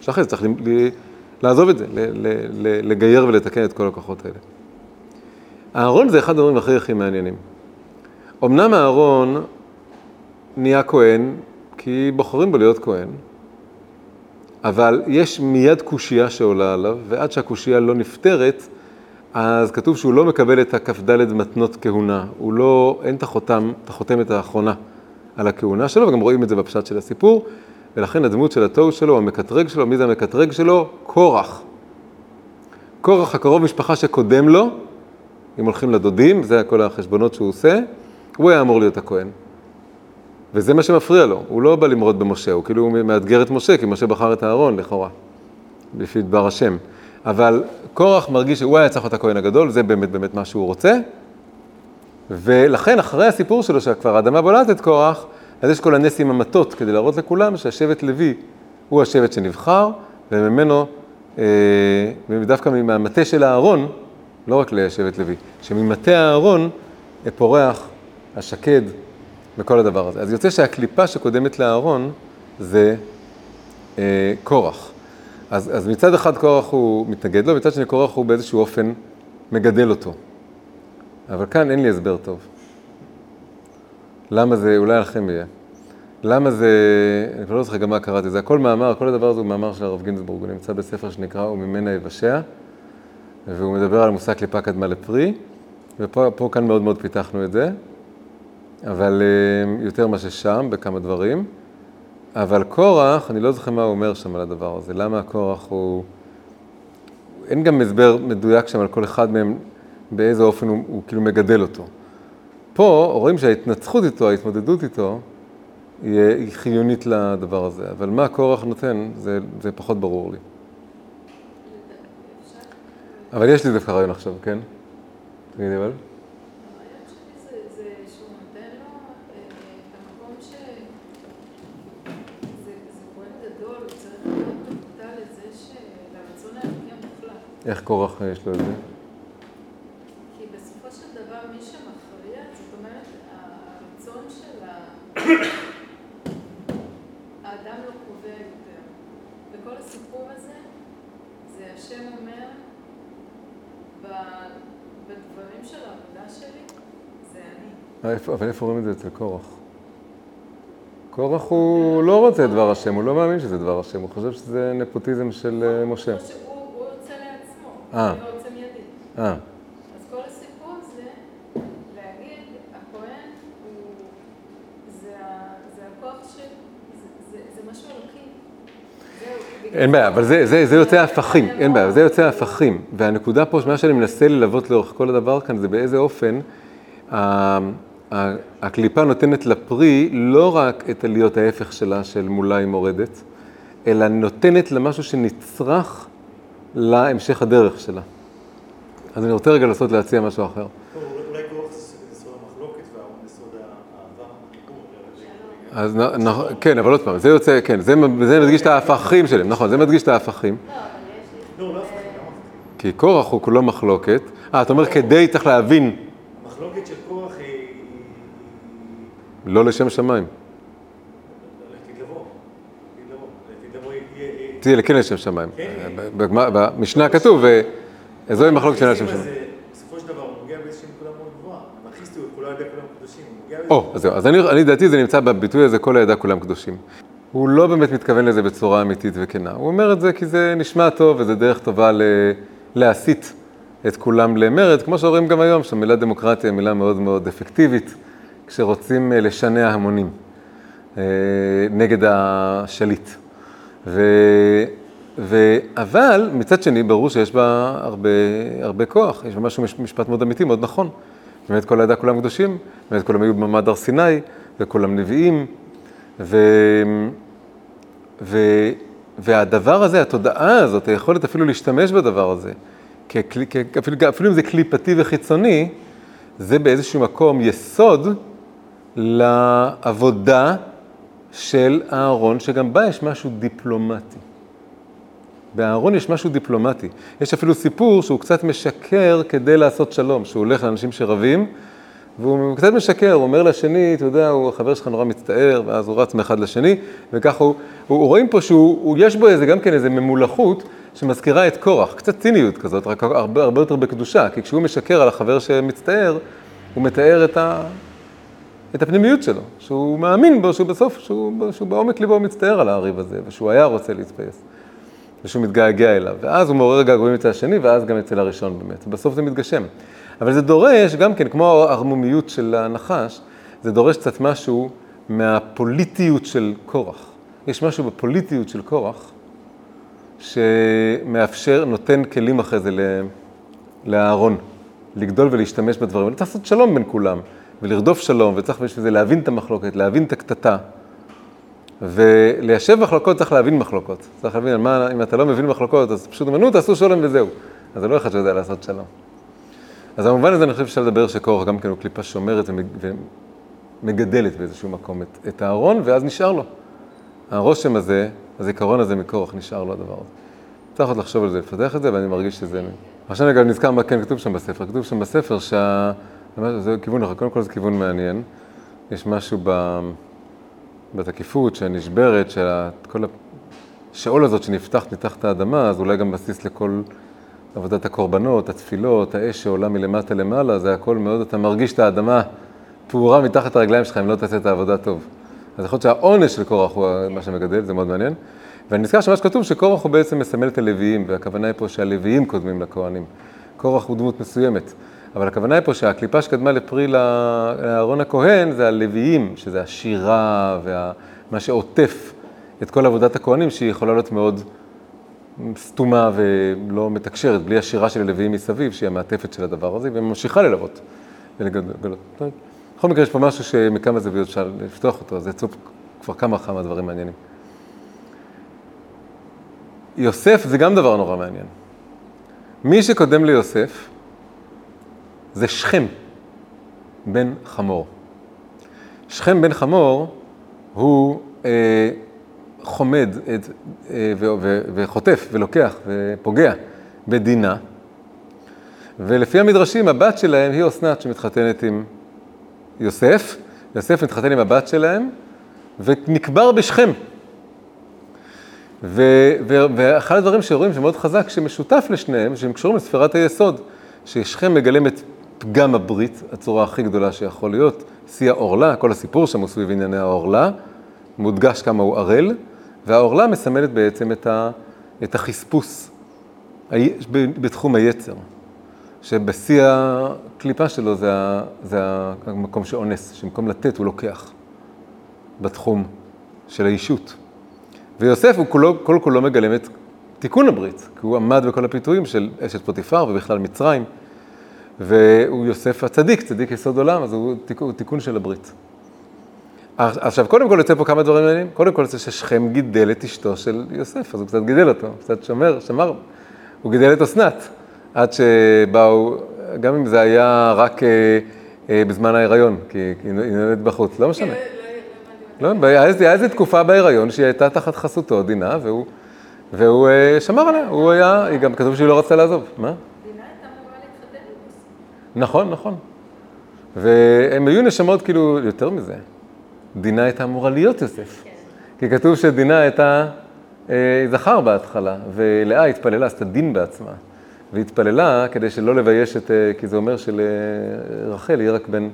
שאחרי זה צריך ל- ל- לעזוב את זה, ל- ל- ל- לגייר ולתקן את כל הכוחות האלה. אהרון זה אחד הדברים הכי הכי מעניינים. אמנם אהרון נהיה כהן, כי בוחרים בו להיות כהן, אבל יש מיד קושייה שעולה עליו, ועד שהקושייה לא נפתרת, אז כתוב שהוא לא מקבל את הכ"ד מתנות כהונה. הוא לא, אין את החותם, את החותמת האחרונה על הכהונה שלו, וגם רואים את זה בפשט של הסיפור, ולכן הדמות של התוהו שלו, המקטרג שלו, מי זה המקטרג שלו? קורח. קורח הקרוב משפחה שקודם לו, אם הולכים לדודים, זה כל החשבונות שהוא עושה, הוא היה אמור להיות הכהן. וזה מה שמפריע לו, הוא לא בא למרוד במשה, הוא כאילו מאתגר את משה, כי משה בחר את אהרון לכאורה, לפי דבר השם. אבל קורח מרגיש שהוא היה צריך להיות הכהן הגדול, זה באמת באמת מה שהוא רוצה. ולכן אחרי הסיפור שלו, שכבר האדמה בולעת את קורח, אז יש כל הנס עם המטות, כדי להראות לכולם שהשבט לוי הוא השבט שנבחר, וממנו, אה, ודווקא מהמטה של אהרון, לא רק לשבט לוי, שממטה אהרון אה, פורח השקד וכל הדבר הזה. אז יוצא שהקליפה שקודמת לאהרון זה אה, קורח. אז, אז מצד אחד קורח הוא מתנגד לו, מצד שני קורח הוא באיזשהו אופן מגדל אותו. אבל כאן אין לי הסבר טוב. למה זה, אולי לכם יהיה. למה זה, אני כבר לא זוכר גם מה קראתי, זה הכל מאמר, כל הדבר הזה הוא מאמר של הרב גינזבורג, הוא נמצא בספר שנקרא "וממנה יבשע", והוא מדבר על מושג קליפה קדמה לפרי, ופה פה, כאן מאוד מאוד פיתחנו את זה, אבל אה, יותר מה ששם, בכמה דברים. אבל קורח, אני לא זוכר מה הוא אומר שם על הדבר הזה, למה הקורח הוא... אין גם הסבר מדויק שם על כל אחד מהם, באיזה אופן הוא, הוא כאילו מגדל אותו. פה רואים שההתנצחות איתו, ההתמודדות איתו, היא, היא חיונית לדבר הזה, אבל מה קורח נותן, זה, זה פחות ברור לי. אבל יש לי דווקא רעיון עכשיו, כן? תגידי אבל. הרעיון שלי זה, זה שהוא נותן לו אה, את המקום ש... זה, זה פועל גדול, הוא צריך להיות מודע לזה ש... לרצון האלוקי המוחלט. איך קורח יש לו את זה? כי בסופו של דבר מי שמכריע, זאת אומרת, הרצון של ה... האדם לא קובע יותר. וכל הסיפור הזה, זה השם אומר, ב- בדברים של העבודה שלי, זה אני. איפה- אבל איפה רואים את זה אצל קורח? קורח הוא לא רוצה את דבר השם, הוא לא מאמין שזה דבר השם, הוא חושב שזה נפוטיזם של אה, משה. הוא אה. הוא לא מיידי. אה, אז כל הסיפור זה להגיד, הכהן הוא, זה, זה הכוח של, זה, זה, זה משהו אלוקי. אין בעיה, אבל זה, זה, זה יוצא הפכים, אין בעיה, לא- זה יוצא הפכים. והנקודה פה, מה שאני מנסה ללוות לאורך כל הדבר כאן, זה באיזה אופן ה- ה- הקליפה נותנת לפרי לא רק את להיות ההפך שלה, של מולה היא מורדת, אלא נותנת לה משהו שנצרך להמשך הדרך שלה. אז אני רוצה רגע לנסות להציע משהו אחר. אבל- אז נ- נ- כן, אבל עוד פעם, זה יוצא, כן, זה, זה מדגיש את ההפכים שלהם, נכון, זה מדגיש את ההפכים. לא, אבל יש לי... לא, לא? כי קורח הוא כולו מחלוקת. אה, אתה אומר כדי, צריך להבין, המחלוקת של קורח. היא- לא לשם שמיים. לעתיד לבוא. לעתיד לבוא. לעתיד לבוא יהיה... יהיה- תהיה כן לשם שמיים. כן. בגמרא- במשנה כתוב, אה, זוהי מחלוקת שאינה לשם שמיים. בסופו של דבר הוא מגיע באיזושהי נקודה מאוד גבוהה. אנרכיסטיות, כולה ידי כולם קדושים. הוא מגיע או, אז זהו, אז אני, אני דעתי זה נמצא בביטוי הזה, כל הידע כולם קדושים. הוא לא באמת מתכוון לזה בצורה אמיתית וכנה. הוא אומר את זה כי זה נשמע טוב וזה דרך טובה ל- להסית את כולם למרד, כמו שאומרים גם היום, שהמילה דמוקרטיה היא מילה מאוד מאוד אפקטיבית, כשרוצים אה, לשנע המונים אה, נגד השליט. ו... ו... אבל מצד שני, ברור שיש בה הרבה, הרבה כוח, יש בה משהו, מש- משפט מאוד אמיתי, מאוד נכון. באמת כל העדה כולם קדושים, באמת כולם היו במעמד הר סיני, וכולם נביאים, ו... ו... והדבר הזה, התודעה הזאת, היכולת אפילו להשתמש בדבר הזה, ככלי, כ... אפילו, אפילו אם זה קליפתי וחיצוני, זה באיזשהו מקום יסוד לעבודה של אהרון, שגם בה יש משהו דיפלומטי. באהרון יש משהו דיפלומטי. יש אפילו סיפור שהוא קצת משקר כדי לעשות שלום, שהוא הולך לאנשים שרבים, והוא קצת משקר, הוא אומר לשני, אתה יודע, הוא, החבר שלך נורא מצטער, ואז הוא רץ מאחד לשני, וככה הוא, הוא רואים פה שהוא, הוא, יש בו איזה, גם כן איזה ממולחות שמזכירה את קורח, קצת ציניות כזאת, רק הרבה, הרבה יותר בקדושה, כי כשהוא משקר על החבר שמצטער, הוא מתאר את, ה, את הפנימיות שלו, שהוא מאמין בו, שהוא בסוף, שהוא, שהוא בעומק ליבו מצטער על הריב הזה, ושהוא היה רוצה להתפייס. ושהוא מתגעגע אליו. ואז הוא מעורר געגועים אצל השני, ואז גם אצל הראשון באמת. בסוף זה מתגשם. אבל זה דורש, גם כן, כמו הערמומיות של הנחש, זה דורש קצת משהו מהפוליטיות של קורח. יש משהו בפוליטיות של קורח, שמאפשר, נותן כלים אחרי זה לאהרון, לגדול ולהשתמש בדברים. צריך לעשות שלום בין כולם, ולרדוף שלום, וצריך בשביל זה להבין את המחלוקת, להבין את הקטטה. וליישב מחלוקות צריך להבין מחלוקות. צריך להבין מה, אם אתה לא מבין מחלוקות, אז פשוט אמרו, תעשו שלום וזהו. אז זה לא אחד שיודע לעשות שלום. אז במובן הזה אני חושב שאפשר לדבר שקורח גם כן הוא קליפה שומרת ומג- ומגדלת באיזשהו מקום את, את הארון, ואז נשאר לו. הרושם הזה הזיכרון הזה מקורח נשאר לו הדבר הזה. צריך עוד לחשוב על זה, לפתח את זה, ואני מרגיש שזה... עכשיו אני גם נזכר מה כן כתוב שם בספר. כתוב שם בספר שה... זה כיוון אחר, קודם כל זה כיוון מעניין. יש משהו ב... בתקיפות שנשברת, שכל השאול הזאת שנפתחת מתחת האדמה, אז אולי גם בסיס לכל עבודת הקורבנות, התפילות, האש שעולה מלמטה למעלה, זה הכל מאוד, אתה מרגיש את האדמה פעורה מתחת הרגליים שלך אם לא תעשה את העבודה טוב. אז יכול להיות שהעונש של קורח הוא מה שמגדל, זה מאוד מעניין. ואני נזכר שמה שכתוב שקורח הוא בעצם מסמל את הלוויים, והכוונה היא פה שהלוויים קודמים לכהנים. קורח הוא דמות מסוימת. אבל הכוונה היא פה שהקליפה שקדמה לפרי לאהרון הכהן זה הלוויים, שזה השירה ומה שעוטף את כל עבודת הכהנים, שהיא יכולה להיות מאוד סתומה ולא מתקשרת, בלי השירה של הלוויים מסביב, שהיא המעטפת של הדבר הזה, וממשיכה ללוות ולגלות. בכל מקרה, יש פה משהו שמכמה זוויות אפשר לפתוח אותו, אז יצאו כבר כמה וכמה דברים מעניינים. יוסף זה גם דבר נורא מעניין. מי שקודם ליוסף זה שכם בן חמור. שכם בן חמור הוא אה, חומד את, אה, ו, ו, וחוטף ולוקח ופוגע בדינה, ולפי המדרשים הבת שלהם היא אסנת שמתחתנת עם יוסף, יוסף מתחתן עם הבת שלהם ונקבר בשכם. ואחד הדברים שרואים שמאוד חזק, שמשותף לשניהם, שהם קשורים לספירת היסוד, ששכם מגלם את פגם הברית, הצורה הכי גדולה שיכול להיות, שיא העורלה, כל הסיפור שם הוא סביב ענייני העורלה, מודגש כמה הוא ערל, והעורלה מסמלת בעצם את, ה, את החספוס בתחום היצר, שבשיא הקליפה שלו זה, זה המקום שאונס, שבמקום לתת הוא לוקח בתחום של האישות. ויוסף הוא כולו, כל כולו מגלם את תיקון הברית, כי הוא עמד בכל הפיתויים של אשת פוטיפר ובכלל מצרים, והוא יוסף הצדיק, צדיק יסוד עולם, אז הוא תיקון, תיקון של הברית. עכשיו, קודם כל יוצא פה כמה דברים מעניינים. קודם כל זה ששכם גידל את אשתו של יוסף, אז הוא קצת גידל אותו, קצת שומר, שמר, הוא גידל את אסנת, עד שבאו, גם אם זה היה רק אה, אה, בזמן ההיריון, כי היא נולדת בחוץ, לא משנה. לא, היה איזה תקופה בהיריון שהיא הייתה תחת חסותו, דינה, והוא, והוא אה, שמר עליה, הוא היה, היא גם כתוב שהיא לא רצתה לעזוב. מה? דינה הייתה אמורה להתחתן עם נכון, נכון. והם היו נשמות כאילו, יותר מזה, דינה הייתה אמורה להיות יוסף. כי כתוב שדינה הייתה אה, זכר בהתחלה, ולאה התפללה, עשתה דין בעצמה. והתפללה כדי שלא לבייש את, אה, כי זה אומר שלרחל יהיה רק בן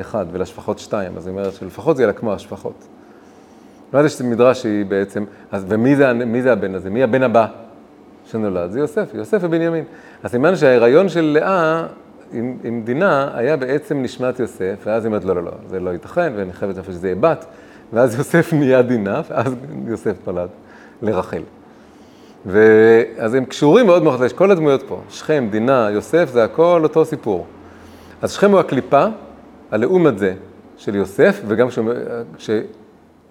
אחד, ולשפחות שתיים, אז היא אומרת שלפחות זה יהיה לה כמו השפחות. ואז יש מדרש שהיא בעצם, אז ומי זה, מי זה הבן הזה? מי הבן הבא שנולד? זה יוסף, יוסף ובנימין. אז סימן שההיריון של לאה עם, עם דינה היה בעצם נשמת יוסף, ואז היא אומרת, לא, לא, לא, זה לא ייתכן, ואני חייבת לפני שזה יהיה בת, ואז יוסף נהיה דינה, ואז יוסף פלד לרחל. ואז הם קשורים מאוד מאוד, יש כל הדמויות פה, שכם, דינה, יוסף, זה הכל אותו סיפור. אז שכם הוא הקליפה, הלאום הזה של יוסף, וגם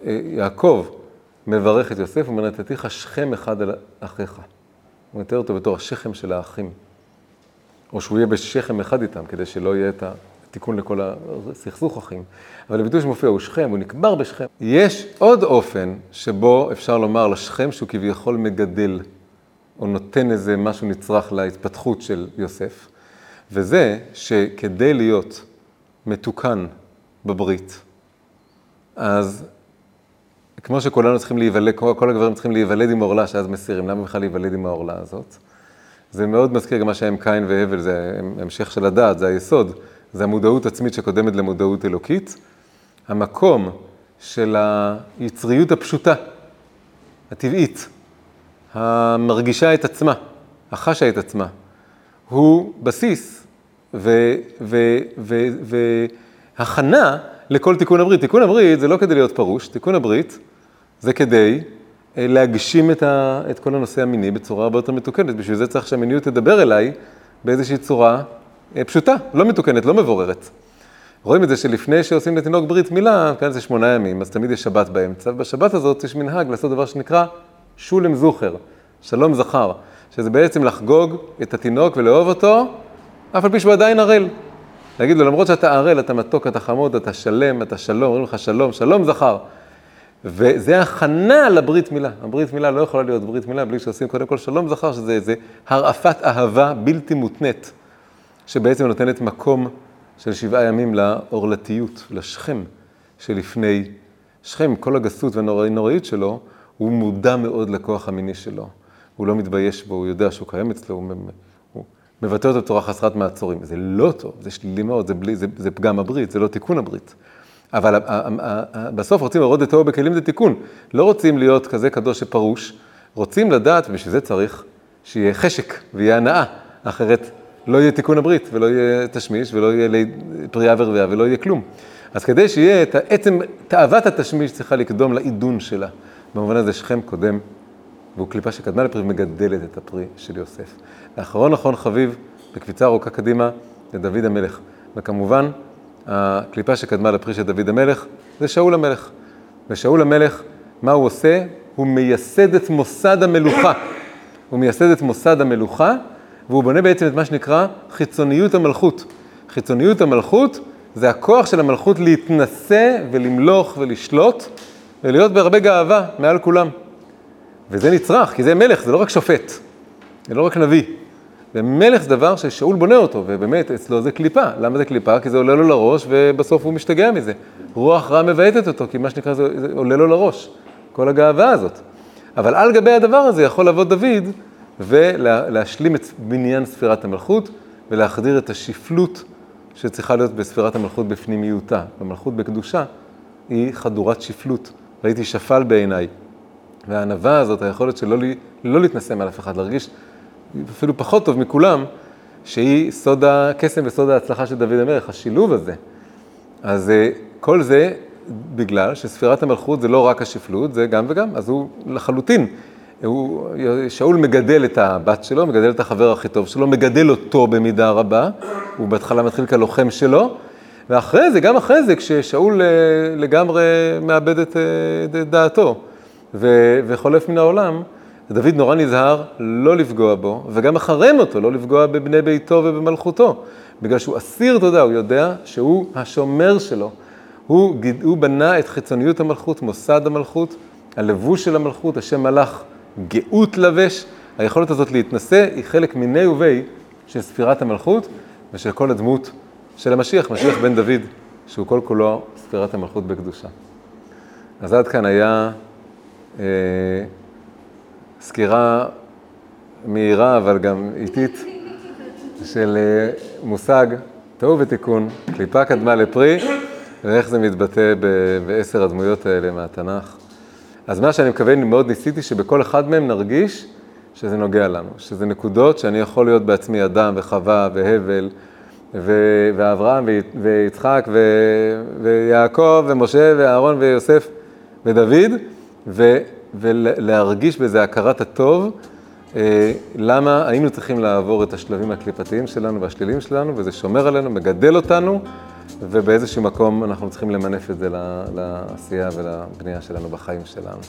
כשיעקב מברך את יוסף, הוא אומר, נתתיך שכם אחד על אחיך. הוא מתאר אותו בתור השכם של האחים. או שהוא יהיה בשכם אחד איתם, כדי שלא יהיה את התיקון לכל הסכסוך אחים. אבל הביטוי שמופיע הוא שכם, הוא נקבר בשכם. יש עוד אופן שבו אפשר לומר לשכם שהוא כביכול מגדל, או נותן איזה משהו נצרך להתפתחות של יוסף, וזה שכדי להיות מתוקן בברית, אז כמו שכולנו צריכים להיוולד, כל הגברים צריכים להיוולד עם עורלה שאז מסירים, למה בכלל להיוולד עם העורלה הזאת? זה מאוד מזכיר גם מה שהיה עם קין והבל, זה המשך של הדעת, זה היסוד, זה המודעות עצמית שקודמת למודעות אלוקית. המקום של היצריות הפשוטה, הטבעית, המרגישה את עצמה, החשה את עצמה, הוא בסיס והכנה לכל תיקון הברית. תיקון הברית זה לא כדי להיות פרוש, תיקון הברית זה כדי להגשים את, ה, את כל הנושא המיני בצורה הרבה יותר מתוקנת. בשביל זה צריך שהמיניות תדבר אליי באיזושהי צורה אה, פשוטה, לא מתוקנת, לא מבוררת. רואים את זה שלפני שעושים לתינוק ברית מילה, כאן זה שמונה ימים, אז תמיד יש שבת באמצע, ובשבת הזאת יש מנהג לעשות דבר שנקרא שולם זוכר, שלום זכר, שזה בעצם לחגוג את התינוק ולאהוב אותו, אף על פי שהוא עדיין ערל. להגיד לו, למרות שאתה ערל, אתה מתוק, אתה חמוד, אתה שלם, אתה שלום, אומרים לך שלום, שלום זכר. וזה הכנה לברית מילה. הברית מילה לא יכולה להיות ברית מילה בלי שעושים קודם כל שלום זכר, שזה איזה הרעפת אהבה בלתי מותנית, שבעצם נותנת מקום של שבעה ימים לעורלתיות, לשכם שלפני שכם, כל הגסות והנוראית שלו, הוא מודע מאוד לכוח המיני שלו. הוא לא מתבייש בו, הוא יודע שהוא קיים אצלו, הוא, הוא מבטא אותו בצורה חסרת מעצורים. זה לא טוב, זה שלילי מאוד, זה, בלי, זה, זה פגם הברית, זה לא תיקון הברית. אבל בסוף רוצים לראות את תוהו בכלים זה תיקון. לא רוצים להיות כזה קדוש שפרוש, רוצים לדעת, ובשביל זה צריך שיהיה חשק ויהיה הנאה, אחרת לא יהיה תיקון הברית, ולא יהיה תשמיש, ולא יהיה פריאה ורבייה, ולא יהיה כלום. אז כדי שיהיה את עצם, תאוות התשמיש צריכה לקדום לעידון שלה. במובן הזה שכם קודם, והוא קליפה שקדמה לפרי ומגדלת את הפרי של יוסף. ואחרון אחרון חביב, בקפיצה ארוכה קדימה, זה דוד המלך. וכמובן, הקליפה שקדמה לפרי של דוד המלך זה שאול המלך. ושאול המלך, מה הוא עושה? הוא מייסד את מוסד המלוכה. הוא מייסד את מוסד המלוכה, והוא בונה בעצם את מה שנקרא חיצוניות המלכות. חיצוניות המלכות זה הכוח של המלכות להתנשא ולמלוך ולשלוט ולהיות בהרבה גאווה מעל כולם. וזה נצרך, כי זה מלך, זה לא רק שופט, זה לא רק נביא. ומלך זה דבר ששאול בונה אותו, ובאמת, אצלו זה קליפה. למה זה קליפה? כי זה עולה לו לראש, ובסוף הוא משתגע מזה. רוח רע מבעטת אותו, כי מה שנקרא, זה, זה עולה לו לראש, כל הגאווה הזאת. אבל על גבי הדבר הזה יכול לבוא דוד ולהשלים את בניין ספירת המלכות, ולהחדיר את השפלות שצריכה להיות בספירת המלכות בפנימיותה. המלכות בקדושה היא חדורת שפלות. ראיתי שפל בעיניי. והענווה הזאת, היכולת שלא לא להתנשא מעל אף אחד, להרגיש אפילו פחות טוב מכולם, שהיא סוד הקסם וסוד ההצלחה של דוד המלך, השילוב הזה. אז אה, כל זה בגלל שספירת המלכות זה לא רק השפלות, זה גם וגם, אז הוא לחלוטין, הוא, שאול מגדל את הבת שלו, מגדל את החבר הכי טוב שלו, מגדל אותו במידה רבה, הוא בהתחלה מתחיל כלוחם שלו, ואחרי זה, גם אחרי זה, כששאול אה, לגמרי מאבד את אה, דעתו וחולף מן העולם, דוד נורא נזהר לא לפגוע בו, וגם מחרם אותו, לא לפגוע בבני ביתו ובמלכותו, בגלל שהוא אסיר תודה, הוא יודע שהוא השומר שלו. הוא, הוא בנה את חיצוניות המלכות, מוסד המלכות, הלבוש של המלכות, השם מלאך גאות לבש. היכולת הזאת להתנשא היא חלק מיני ובי של ספירת המלכות ושל כל הדמות של המשיח, משיח בן דוד, שהוא כל כולו ספירת המלכות בקדושה. אז עד כאן היה אה, סקירה מהירה, אבל גם איטית, של אה, מושג תוהו ותיקון, קליפה קדמה לפרי, ואיך זה מתבטא בעשר הדמויות האלה מהתנ"ך. אז מה שאני מקווה, מאוד ניסיתי שבכל אחד מהם נרגיש שזה נוגע לנו, שזה נקודות שאני יכול להיות בעצמי אדם וחווה והבל ו- ואברהם ויצחק ו- ויעקב ומשה ואהרון ויוסף ודוד, ו- ולהרגיש בזה הכרת הטוב, אה, למה היינו צריכים לעבור את השלבים הקליפתיים שלנו והשליליים שלנו, וזה שומר עלינו, מגדל אותנו, ובאיזשהו מקום אנחנו צריכים למנף את זה לעשייה ולבנייה שלנו בחיים שלנו.